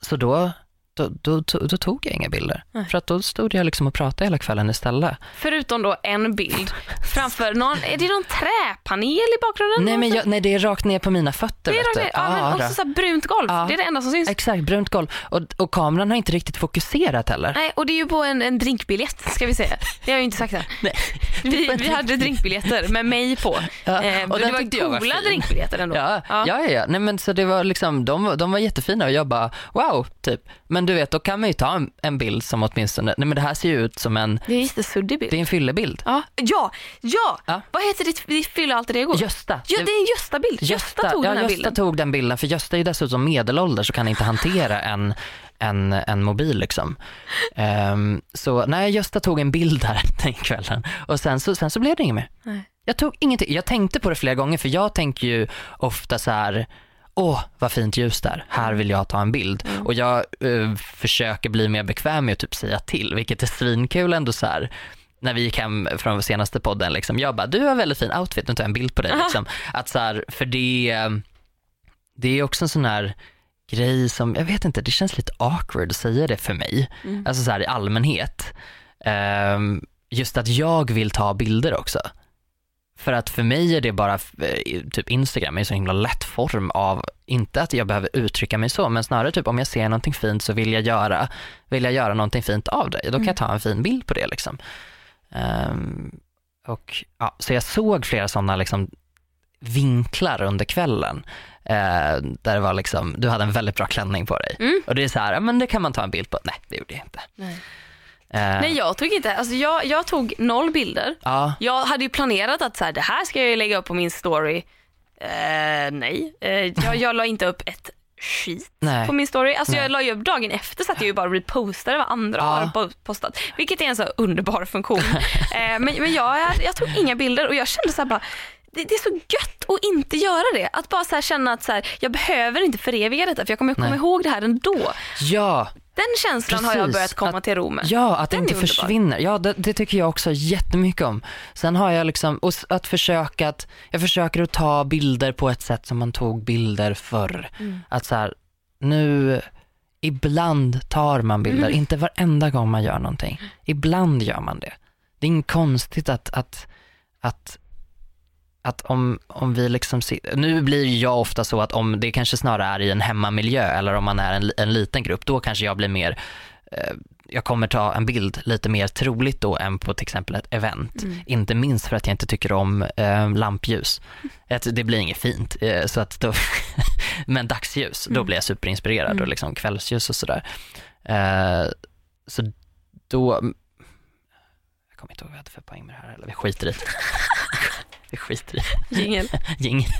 så då, då, då, då, tog jag inga bilder. Nej. För att då stod jag liksom och pratade hela kvällen istället. Förutom då en bild framför någon, är det någon träpanel i bakgrunden? Nej, men jag, nej, det är rakt ner på mina fötter. det är rakt. Ja, men Ja, också då. så brunt golv. Ja. Det är det enda som syns. Exakt, brunt golv. Och, och kameran har inte riktigt fokuserat heller. Nej, och det är ju på en, en drinkbiljett ska vi säga. Det har jag ju inte sagt än. *laughs* Nej. Vi, vi hade drinkbiljetter med mig på. Ja, Eh, och det var var coola fin. drinkbiljetter ändå. Ja, ja, ja, ja. Nej, men så det var liksom, de, var- de var jättefina och jag bara wow, typ. Men du vet, då kan man ju ta en, en bild som åtminstone, nej men det här ser ju ut som en, Det är en suddig bild. det är en fyllebild. Ja, ja, ja! Ja. Vad heter ditt, ditt fylla alter ego? Gösta. Ja, det är en Gösta-bild. Gösta, tog ja, den här Gösta bilden. tog den bilden, för Gösta är ju dessutom medelålders och kan inte hantera en, en, en mobil liksom. Ehm, så nej, Gösta tog en bild där *laughs* den kvällen och sen så, sen så blev det inget mer. Nej. Jag tog ingenting, jag tänkte på det flera gånger för jag tänker ju ofta så här Åh, vad fint ljus där. Här vill jag ta en bild. Mm. Och jag eh, försöker bli mer bekväm med att typ säga till, vilket är svinkul ändå så här när vi gick hem från senaste podden, liksom, jag bara, du har väldigt fin outfit, nu tar jag en bild på dig. Liksom. Att så här, för det, det är också en sån här grej som, jag vet inte, det känns lite awkward att säga det för mig. Mm. Alltså så här i allmänhet. Ehm, just att jag vill ta bilder också. För att för mig är det bara, eh, typ Instagram är en så himla lätt form av, inte att jag behöver uttrycka mig så, men snarare typ om jag ser någonting fint så vill jag göra, vill jag göra någonting fint av det. Då kan Mm. jag ta en fin bild på det liksom. Ehm, och, ja, så jag såg flera sådana liksom vinklar under kvällen. Eh, där det var liksom, du hade en väldigt bra klänning på dig. Mm. Och det är så här, men det kan man ta en bild på. Nej, det gjorde jag inte. Nej. Eh, Nej, jag tog inte. Alltså, jag, jag tog noll bilder. Ja, Jag hade ju planerat att så här, det här ska jag lägga upp på min story. Eh, nej, eh, jag, jag la inte upp ett skit nej. på min story. Alltså Nej. jag la ju upp dagen efter så att jag ju bara repostade vad andra Ja. har po- postat. Vilket är en så underbar funktion. *laughs* eh, men men jag, jag tog inga bilder och jag kände så här bara det, det är så gött att inte göra det. Att bara så känna att så här, jag behöver inte föreviga detta för jag kommer komma Nej. ihåg det här ändå. Ja, Den känslan har jag Precis. börjat komma Att- till ro med. ja, att det Den är inte försvinner. Ja, det, det tycker jag också jättemycket om. Sen har jag liksom, och att försöka att, jag försöker att ta bilder på ett sätt som man tog bilder förr. Mm. Att så här, nu, ibland tar man bilder, Mm. inte varenda gång man gör någonting. Ibland gör man det. Det är inget konstigt att, att, att att om, om vi liksom, si- nu blir jag ofta så att om det kanske snarare är i en hemmamiljö eller om man är en, en liten grupp, då kanske jag blir mer, eh, jag kommer ta en bild lite mer troligt då än på till exempel ett event. Mm. Inte minst för att jag inte tycker om eh, lampljus. *laughs* Att det blir inget fint. Eh, så att då *laughs* men dagsljus, då Mm. blir jag superinspirerad Mm. och liksom kvällsljus och sådär. Eh, så då, jag kommer inte ihåg vad jag hade för poäng med det här, eller vi skiter i det. *laughs* vi skiter i. Jingel. *laughs* Jingel.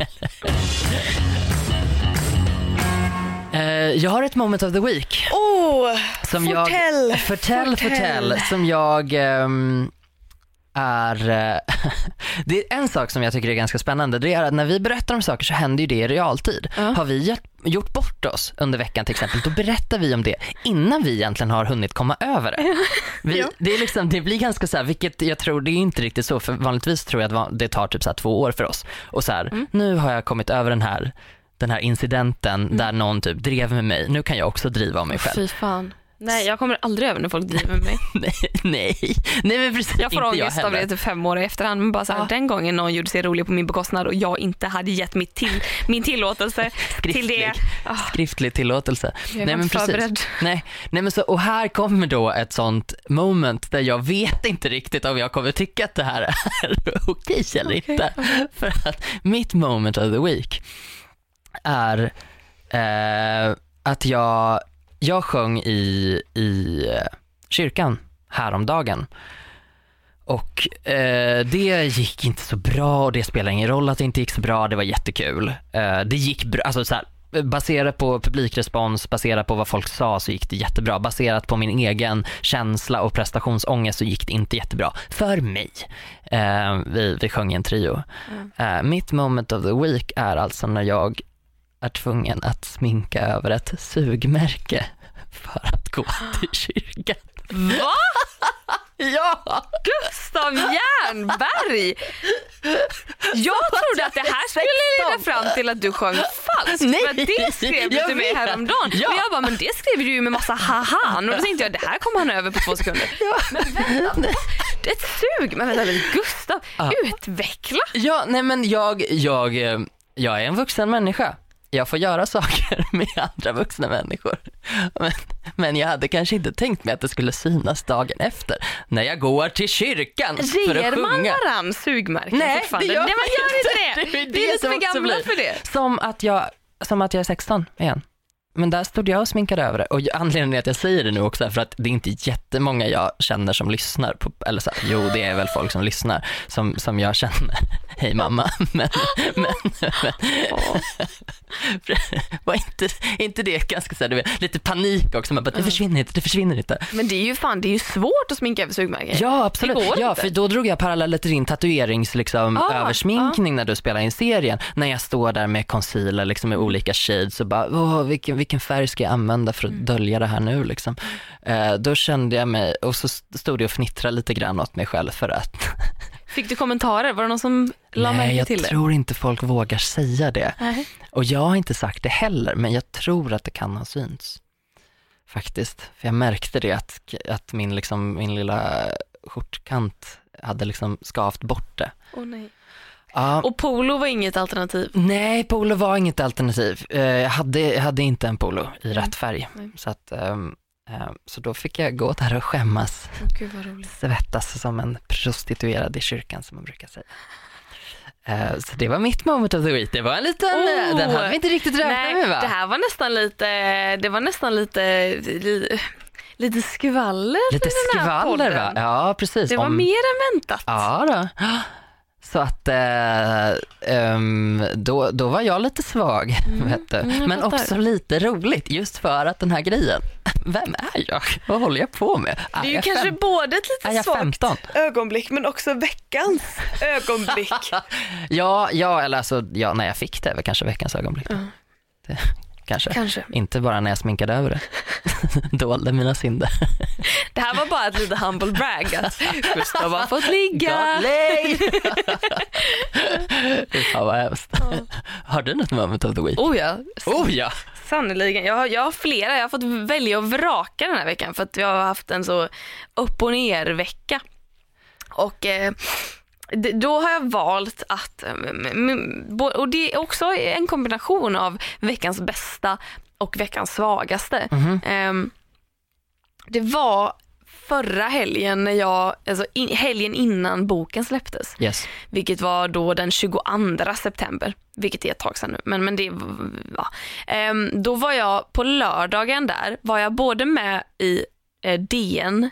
Eh, jag har ett moment of the week. Oh, Som jag, fortell, förtell, fortell. förtell, som jag ehm, är, eh, *laughs* det är en sak som jag tycker är ganska spännande, det är att när vi berättar om saker så händer ju det i realtid. Ja. Har vi gjort bort oss under veckan till exempel, då berättar vi om det innan vi egentligen har hunnit komma över det. Vi, Ja. det, är liksom, det blir ganska så här, vilket jag tror, det är inte riktigt så, för vanligtvis tror jag att det tar typ så två år för oss. Och så här, Mm. nu har jag kommit över den här, den här incidenten Mm. där någon typ drev med mig, nu kan jag också driva om mig själv. Fy fan. Nej, jag kommer aldrig över när folk driver med mig. *laughs* nej, nej, nej men precis, Jag får jag ångest av det typ fem år i efterhand. Men bara så här, Ja. Den gången någon gjorde sig rolig på min bekostnad och jag inte hade gett mitt till, min tillåtelse till det. Skriftlig, Ah, skriftlig tillåtelse. jag Nej, men precis. förberedd. Nej, nej men så, och här kommer då ett sånt moment där jag vet inte riktigt om jag kommer tycka att det här är *laughs* okej eller Okej, inte. För att mitt moment of the week är eh, att jag, jag sjöng i, i eh, kyrkan häromdagen. Och eh, det gick inte så bra och det spelar ingen roll att det inte gick så bra, det var jättekul. Eh, det gick bra, alltså så här, baserat på publikrespons, baserat på vad folk sa så gick det jättebra. Baserat på min egen känsla och prestationsångest så gick det inte jättebra. För mig. Eh, vi, vi sjöng en trio. Mm. Eh, mitt moment of the week är alltså när jag är tvungen att sminka över ett sugmärke för att gå till kyrkan. Va? *laughs* Ja! Gustav Jernberg! Jag *laughs* trodde att det här skulle leda fram till att du sjöng falskt. Nej, för det skrev du till mig häromdagen. Ja. Och jag bara, men det skrev du ju med massa hahan. Och då tänkte jag, det här kommer han över på två sekunder. Men vänta, *laughs* ett sug. Men vänta lite, Gustav, Ja. utveckla. Ja, nej men jag, jag, eh, jag är en vuxen människa. Jag får göra saker *laughs* med andra vuxna människor. Men, men jag hade kanske inte tänkt mig att det skulle synas dagen efter när jag går till kyrkan för att Ger man sjunga. varann sugmärken Nej, fortfarande? det gör Nej, man gör inte det. Det är det är lite för gamla för det. Som att, jag, som att jag är 16 igen. Men där stod jag och sminkade över det och anledningen till att jag säger det nu också är för att det är inte jättemånga jag känner som lyssnar på, eller så här, jo det är väl folk som lyssnar som, som jag känner, hej mamma, *laughs* men, men, men var inte, inte det ganska så här, vet, lite panik också, man bara, det försvinner inte, det försvinner inte. Men det är ju fan, det är ju svårt att sminka över sugmärken. Ja absolut, ja, inte. för då drog jag paralleller till din tatuerings liksom, Ah, översminkning när du spelar in serien. När jag står där med concealer liksom, med olika shades och bara, Åh, vilken, vilken färg ska jag använda för att Mm. dölja det här nu liksom. Eh, då kände jag mig, och så stod jag och fnittrade lite grann åt mig själv för att Fick du kommentarer? Var det någon som la nej märke jag till det? tror inte folk vågar säga det. Nej. Och jag har inte sagt det heller, men jag tror att det kan ha synts. Faktiskt. För jag märkte det att, att min, liksom, min lilla skjortkant hade liksom skavt bort det. Åh, nej. Ja, Och polo var inget alternativ? nej, polo var inget alternativ. Eh, Jag hade, jag hade inte en polo i rätt färg. Nej. Så, att, ehm, så då fick jag gå där och skämmas, Åh, Gud vad svettas som en prostituerad i kyrkan som man brukar säga. Eh, Så det var mitt moment of the week. Det var en liten, Oh. den hade vi inte riktigt räknat med va? det här var nästan lite, det var nästan lite, li, lite skvaller Lite skvaller va? Ja precis. Det var Om- mer än väntat. Ja då. Så att eh, ehm, då, då var jag lite svag, *laughs* vet du. mm, jag men också lite roligt just för att den här grejen, *laughs* vem är jag? Vad håller jag på med? Det är ju kanske fem- både ett är lite svagt 15? ögonblick men också veckans *laughs* ögonblick. Ja, ja, eller alltså, ja, när jag fick det är väl kanske veckans ögonblick. Det, kanske. kanske. Inte bara när jag sminkade över det. *laughs* Dolde mina synder. Det här var bara ett litet humble brag att *laughs* Gustav har fått ligga. *laughs* Fan vad hemskt. Har du något moment of the week? Oh ja, Oh ja! Sannerligen. Jag har, jag har flera. Jag har fått välja och vraka den här veckan för att jag har haft en så upp och ner vecka. Och eh, då har jag valt att, eh, och det är också en kombination av veckans bästa och veckans svagaste. Ehm, det var förra helgen, när jag, alltså in, helgen innan boken släpptes Yes. vilket var då den 22 september, vilket är ett tag sedan nu. Men, men det, ja. Ehm, då var jag på lördagen där, var jag både med i eh, DN,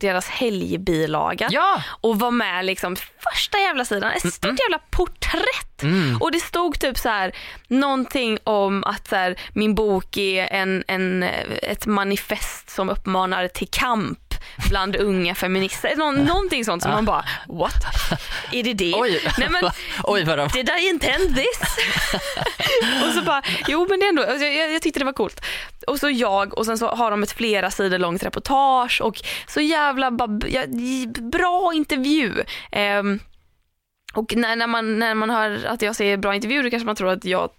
deras helgbilaga Ja! och var med liksom första jävla sidan, ett stort jävla porträtt. Mm. Och det stod typ så här någonting om att så här, min bok är en, en, ett manifest som uppmanar till kamp bland unga feminister. Nå, någonting sånt som man bara, what? Är det det? Oj, Nej, men, *laughs* Oj vad de... did I intend this? *laughs* och så bara, jo men det är ändå, alltså, jag, jag tyckte det var coolt. Och så jag och sen så har de ett flera sidor långt reportage och så jävla ja, bra intervju. Ehm, och när, när, man, när man hör att jag säger bra intervju då kanske man tror att jag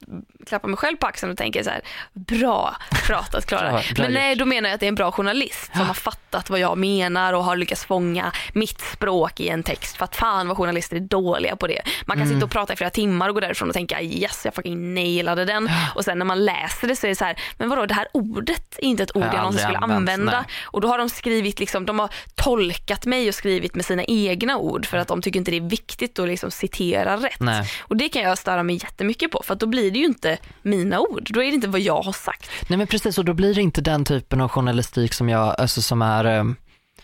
klappar mig själv på axeln och tänker så här, bra pratat Klara. *laughs* Men nej, då menar jag att det är en bra journalist som har fattat vad jag menar och har lyckats fånga mitt språk i en text. För att fan vad journalister är dåliga på det. Man kan Mm. sitta och prata i flera timmar och gå därifrån och tänka yes jag fucking nailade den. Och sen när man läser det så är det så här, men vadå det här ordet är inte ett ord jag någonsin skulle använts, använda. nej. Och då har de skrivit, liksom, de har tolkat mig och skrivit med sina egna ord för att de tycker inte det är viktigt att liksom citera rätt. Nej. Och det kan jag störa mig jättemycket på för att då blir det ju inte mina ord. Då är det inte vad jag har sagt. Nej men precis och då blir det inte den typen av journalistik som jag, alltså som är, eh,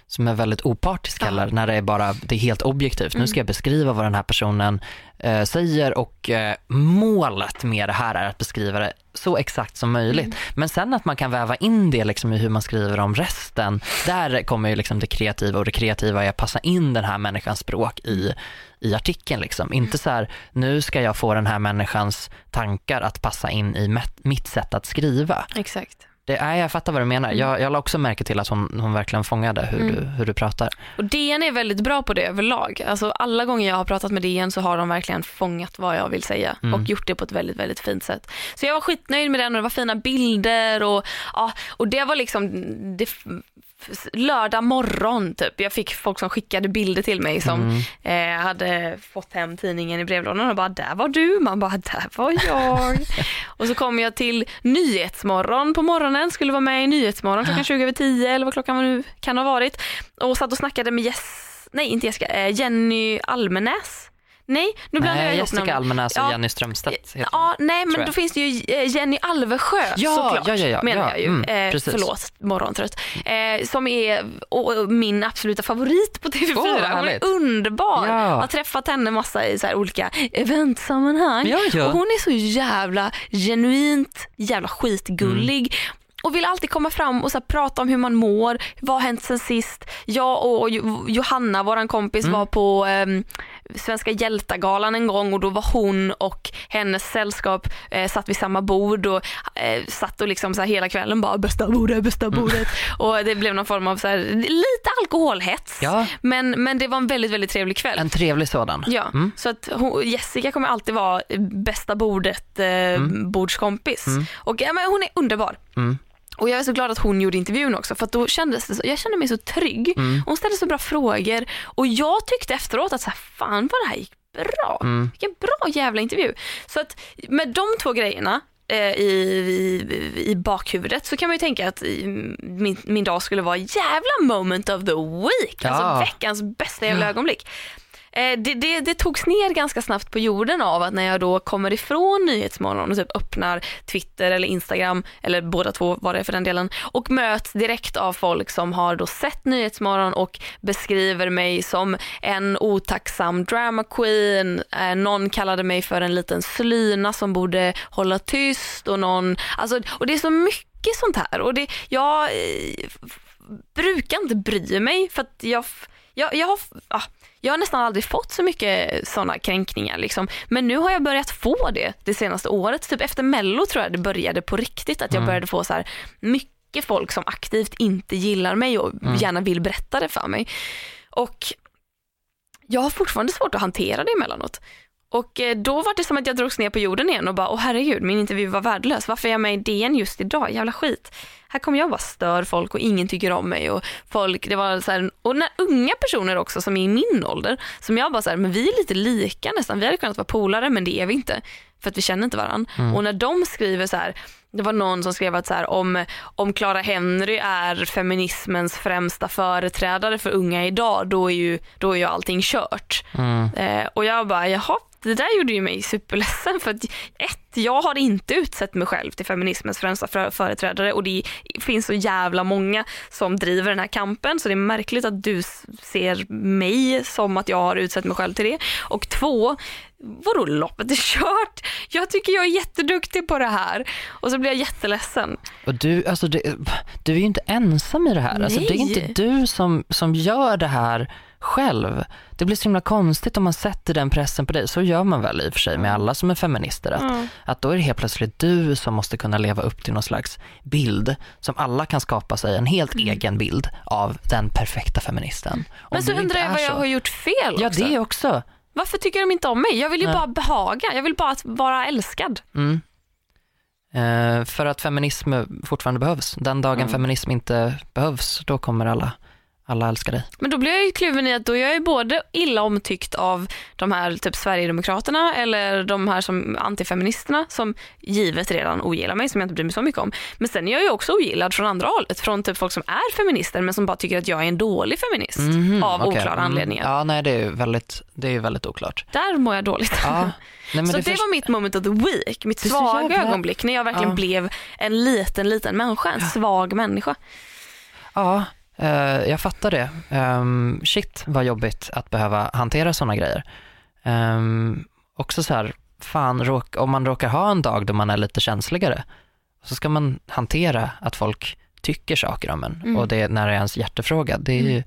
som är väldigt opartisk heller, när det är bara, det är helt objektivt. Nu ska jag beskriva vad den här personen eh, säger och eh, målet med det här är att beskriva det så exakt som möjligt. Men sen att man kan väva in det liksom i hur man skriver om resten, där kommer ju liksom det kreativa och det kreativa är att passa in den här människans språk i, i artikeln. Liksom. Inte så här, nu ska jag få den här människans tankar att passa in i mitt sätt att skriva. Exakt. Det, nej, jag fattar vad du menar. Jag, jag la också märke till att hon, hon verkligen fångade hur, Mm. du, hur du pratar. Och DN är väldigt bra på det överlag. Alltså alla gånger jag har pratat med DN så har de verkligen fångat vad jag vill säga Mm. och gjort det på ett väldigt, väldigt fint sätt. Så jag var skitnöjd med den och det var fina bilder och, ja, och det var liksom det, lördag morgon typ. Jag fick folk som skickade bilder till mig som Mm. eh, hade fått hem tidningen i brevlådan och bara där var du, man bara där var jag. *laughs* och så kom jag till Nyhetsmorgon på morgonen, skulle vara med i Nyhetsmorgon klockan 20 över 10 eller vad klockan nu kan ha varit och satt och snackade med Jess, nej inte Jessica, eh, Jenny Almenäs. Nej, nu blandar jag Nej, ihop Jessica namnen. Almenäs och Ja. Jenny Strömstedt heter Ja, nej men då finns det ju eh, Jenny Alvesjö Ja, såklart. ja, ja, ja, menar ja, jag ju. mm, eh, precis. förlåt, morgontrött. Eh, som är och, min absoluta favorit på TV4. Åh, vad Hon är underbar. Ja. Jag har träffat henne massa i så här olika eventsammanhang. Ja, ja. Och hon är så jävla genuint jävla skitgullig. Och vill alltid komma fram och så prata om hur man mår, vad har hänt sen sist. Jag och Jo- Johanna, våran kompis, Mm. var på ehm, Svenska hjältagalan en gång och då var hon och hennes sällskap eh, satt vid samma bord och eh, satt och liksom så hela kvällen bara bästa bordet, bästa Mm. bordet. Och det blev någon form av så här, lite alkoholhets. Ja. Men, men det var en väldigt, väldigt trevlig kväll. En trevlig sådan. Ja, Mm. så att hon, Jessica kommer alltid vara bästa bordet eh, bordskompis. Och ja, men hon är underbar. Och jag är så glad att hon gjorde intervjun också för då kändes det så, jag kände mig så trygg. Mm. Hon ställde så bra frågor och jag tyckte efteråt att så här, fan vad det här gick bra. Mm. Vilken bra jävla intervju. Så att med de två grejerna eh, i, i, i bakhuvudet så kan man ju tänka att i, min, min dag skulle vara jävla moment of the week. Ja. Alltså veckans bästa jävla ögonblick. Eh, det, det, det togs ner ganska snabbt på jorden av att när jag då kommer ifrån Nyhetsmorgon och typ öppnar Twitter eller Instagram, eller båda två var det för den delen, och möts direkt av folk som har då sett Nyhetsmorgon och beskriver mig som en otacksam drama queen, eh, någon kallade mig för en liten slyna som borde hålla tyst och någon, alltså, och det är så mycket sånt här. Och det, jag eh, brukar inte bry mig för att jag, jag, jag, har, ah, jag har nästan aldrig fått så mycket sådana kränkningar. Liksom. Men nu har jag börjat få det det senaste året. Typ efter mello tror jag det började på riktigt. Att jag började få så här mycket folk som aktivt inte gillar mig och gärna vill berätta det för mig. Och jag har fortfarande svårt att hantera det emellanåt. Och eh, då var det som att jag drogs ner på jorden igen och bara, åh herregud, min intervju var värdelös. Varför är jag med i DN just idag? Jävla skit. Här kommer jag och bara stör folk och ingen tycker om mig. Och folk, det var så här, och när unga personer också som är i min ålder, som jag bara så här, men vi är lite lika nästan. Vi hade kunnat vara polare men det är vi inte. För att vi känner inte varandra. Och när de skriver så här, det var någon som skrev att så här, om, om Clara Henry är feminismens främsta företrädare för unga idag, då är ju, då är ju allting kört. Mm. Eh, och jag bara, jaha, det där gjorde ju mig superledsen för att ett, jag har inte utsett mig själv till feminismens främsta för- företrädare och det finns så jävla många som driver den här kampen så det är märkligt att du ser mig som att jag har utsett mig själv till det. Och två, vadå loppet är kört? Jag tycker jag är jätteduktig på det här och så blir jag jätteledsen. Och du, alltså det, du är ju inte ensam i det här. Alltså det är inte du som, som gör det här själv. Det blir så himla konstigt om man sätter den pressen på dig. Så gör man väl i och för sig med alla som är feminister. Att, Mm. att då är det helt plötsligt du som måste kunna leva upp till någon slags bild som alla kan skapa sig en helt egen bild av den perfekta feministen. Mm. Men så undrar jag vad jag så. har gjort fel Ja också. det också. Varför tycker de inte om mig? Jag vill ju Nej. bara behaga, jag vill bara vara älskad. Mm. Eh, för att feminism fortfarande behövs. Den dagen Mm. feminism inte behövs, då kommer alla, alla älska dig. Men då blir jag ju kluven i att då är jag ju både illa omtyckt av de här typ Sverigedemokraterna eller de här som antifeministerna som givet redan ogillar mig som jag inte bryr mig så mycket om. Men sen är jag ju också ogillad från andra hållet, från typ folk som är feminister men som bara tycker att jag är en dålig feminist Mhm, av okej. oklara Mm. anledningar. Ja, nej det är ju väldigt, det är väldigt oklart. Där mår jag dåligt. Ja, nej, så det det, först- var mitt moment of the week, mitt svaga jävla- ögonblick när jag verkligen Ja. blev en liten, liten människa, en svag människa. Ja, eh, jag fattar det. Um, shit vad jobbigt att behöva hantera sådana grejer. Um, också så här, fan, råk, om man råkar ha en dag då man är lite känsligare, så ska man hantera att folk tycker saker om en Mm. och det när det är ens hjärtefråga. Det är, ju,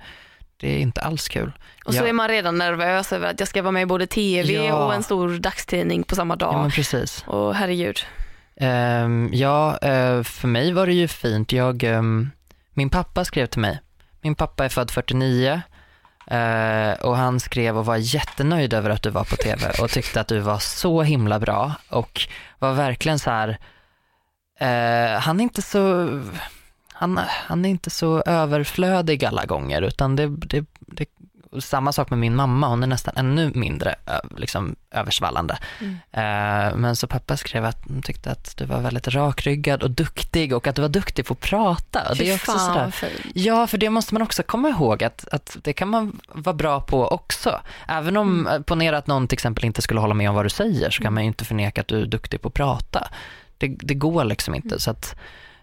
det är inte alls kul. Och så är man redan nervös över att jag ska vara med i både tv Ja. och en stor dagstidning på samma dag. Ja, men precis. Och herregud. Ehm, ja, eh, för mig var det ju fint. Jag, ehm, min pappa skrev till mig. Min pappa är född 49 eh, och han skrev och var jättenöjd över att du var på tv och tyckte att du var så himla bra och var verkligen så här, eh, han är inte så, han, han är inte så överflödig alla gånger utan det, det, samma sak med min mamma, hon är nästan ännu mindre liksom, översvallande. Mm. Eh, men så pappa skrev att hon tyckte att du var väldigt rakryggad och duktig och att du var duktig på att prata. Och det är Fy också fan sådär. fint. Ja, för det måste man också komma ihåg att, att det kan man vara bra på också. Även om, Mm. mm. ponera att någon till exempel inte skulle hålla med om vad du säger så kan man ju inte förneka att du är duktig på att prata. Det, det går liksom inte. Mm. Så, att,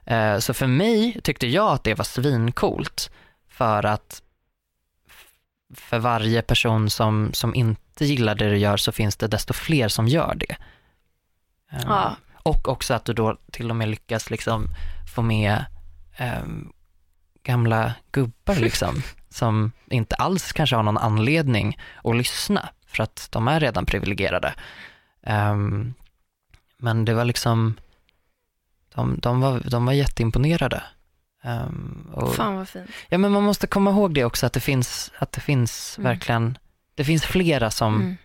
eh, så för mig tyckte jag att det var svincoolt för att för varje person som, som inte gillar det du gör så finns det desto fler som gör det. Eh, Ja. Och också att du då till och med lyckas liksom få med ehm, gamla gubbar liksom, *laughs* som inte alls kanske har någon anledning att lyssna, för att de är redan privilegierade. Ehm, men det var liksom, de, de, var, de var jätteimponerade. Um, och, Fan vad fint. ja, men man måste komma ihåg det också, att det finns, att det finns Mm. verkligen, det finns flera som, Mm.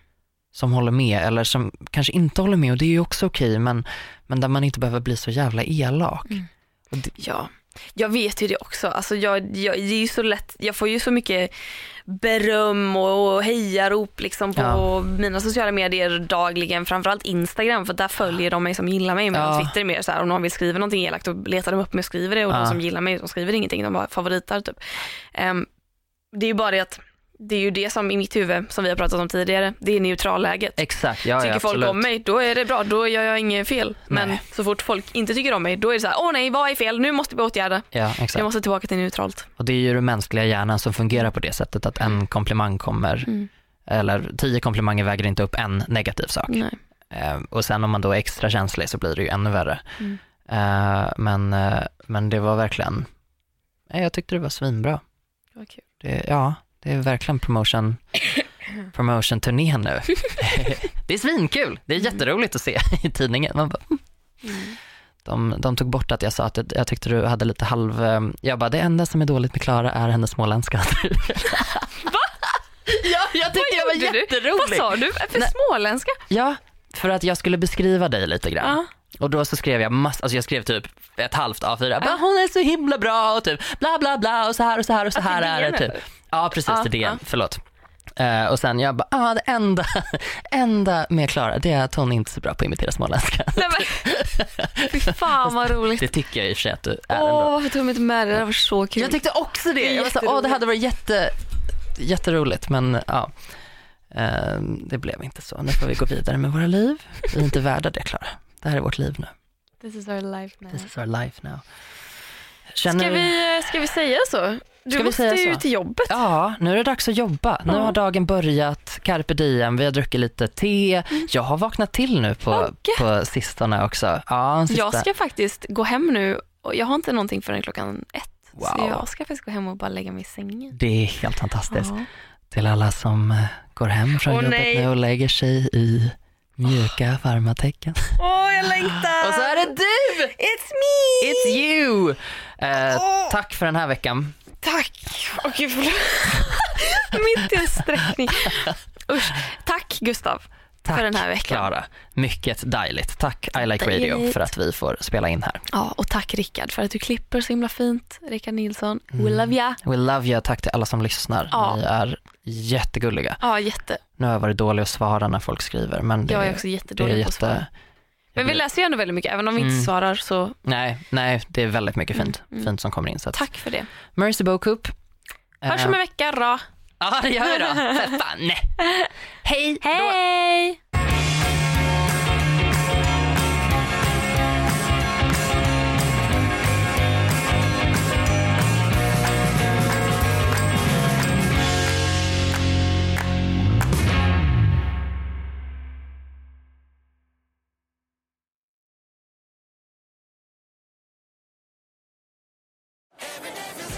som håller med eller som kanske inte håller med och det är ju också okej men, men där man inte behöver bli så jävla elak. Mm. Det, Ja, jag vet ju det också. Alltså jag, jag, det är ju så lätt, jag får ju så mycket beröm och hejarop liksom på Ja. mina sociala medier dagligen, framförallt Instagram för där följer de mig som gillar mig. Medan Ja. Twitter är mer så här, om någon vill skriva någonting elakt då letar de upp mig och skriver det och Ja. de som gillar mig de skriver ingenting, de bara favoritar typ. Ehm, det är ju bara det att det är ju det som i mitt huvud, som vi har pratat om tidigare, det är neutralläget. exakt, ja, Tycker ja, folk om mig, då är det bra, då gör jag inget fel. Men Nej. så fort folk inte tycker om mig, då är det så här, åh nej, vad är fel, nu måste vi åtgärda. Ja, exakt. Jag måste tillbaka till neutralt. Och det är ju den mänskliga hjärnan som fungerar på det sättet att en komplimang kommer, Mm. eller tio komplimanger väger inte upp en negativ sak. Nej. Eh, och sen om man då är extra känslig så blir det ju ännu värre. Mm. Eh, men, eh, men det var verkligen, jag tyckte det var svinbra. Vad kul. Det, ja, det är verkligen promotion, promotion turné nu. *laughs* det är svinkul, det är jätteroligt att se i tidningen. Man bara, Mm. de, de tog bort att jag sa att jag, jag tyckte du hade lite halv, eh, jag bara det enda som är dåligt med Klara är hennes småländska. *laughs* Ja, jag tyckte det var jätteroligt. Vad sa du för Nej. småländska? Ja, för att jag skulle beskriva dig lite grann. Ja. Och då så skrev jag massor, alltså jag skrev typ ett halvt A4, Ja. bara, hon är så himla bra och typ bla bla bla och så här och så här och så här är är det, typ. Ja precis, Ja, det är det, ja. förlåt. Eh, och sen jag bara, ah, det enda, *laughs* enda med Klara det är att hon inte är så bra på att imitera småländska. Nej, men, *laughs* fy fan vad roligt. Det tycker jag i och för sig att du är Åh, ändå. varför tog de inte med det? Det var så kul. Jag tyckte också det. Jag var så, åh, det hade varit jätte, jätteroligt men ja. Eh, det blev inte så. Nu får vi gå vidare med våra liv. Vi är inte värda det Klara. Det här är vårt liv nu. This is our life now. This is our life now. Ska vi, ska vi säga så? Du Ska vi måste ju så? till jobbet. Ja, nu är det dags att jobba. Nu har dagen börjat, carpe diem, vi har druckit lite te. Jag har vaknat till nu på, gött. på sistone också. Ja, sista. Jag ska faktiskt gå hem nu och jag har inte någonting förrän klockan ett. Så Wow. jag ska faktiskt gå hem och bara lägga mig i sängen. Det är helt fantastiskt. Ja. Till alla som eh, går hem från Åh, jobbet nej. nu och lägger sig i mjuka, varma tecken. Åh, jag längtar! Och så är det du! It's me! It's you! Eh, Åh. tack för den här veckan. Tack! Åh gud, förlåt. *laughs* Mitt i en sträckning. Usch. Tack Gustav Tack för den här veckan. Klara. Mycket dejligt. Tack I Like Radio Dejligt. för att vi får spela in här. Ja, och tack Rickard för att du klipper så himla fint. Rickard Nilsson, we Mm. love ya. We love you. Tack till alla som lyssnar. Ja. Ni är jättegulliga. Ja, jätte. Nu har jag varit dålig att svara när folk skriver men det, Jag är också det är jättedålig på att svara. Men vi läser ju ändå väldigt mycket, även om vi inte Mm. svarar så Nej, nej, det är väldigt mycket fint, Mm, fint som kommer in. Så att... tack för det. Mercy Bokup. Hörs Eh, om en vecka då. Ja, det gör vi då. För *laughs* fan. Hej då.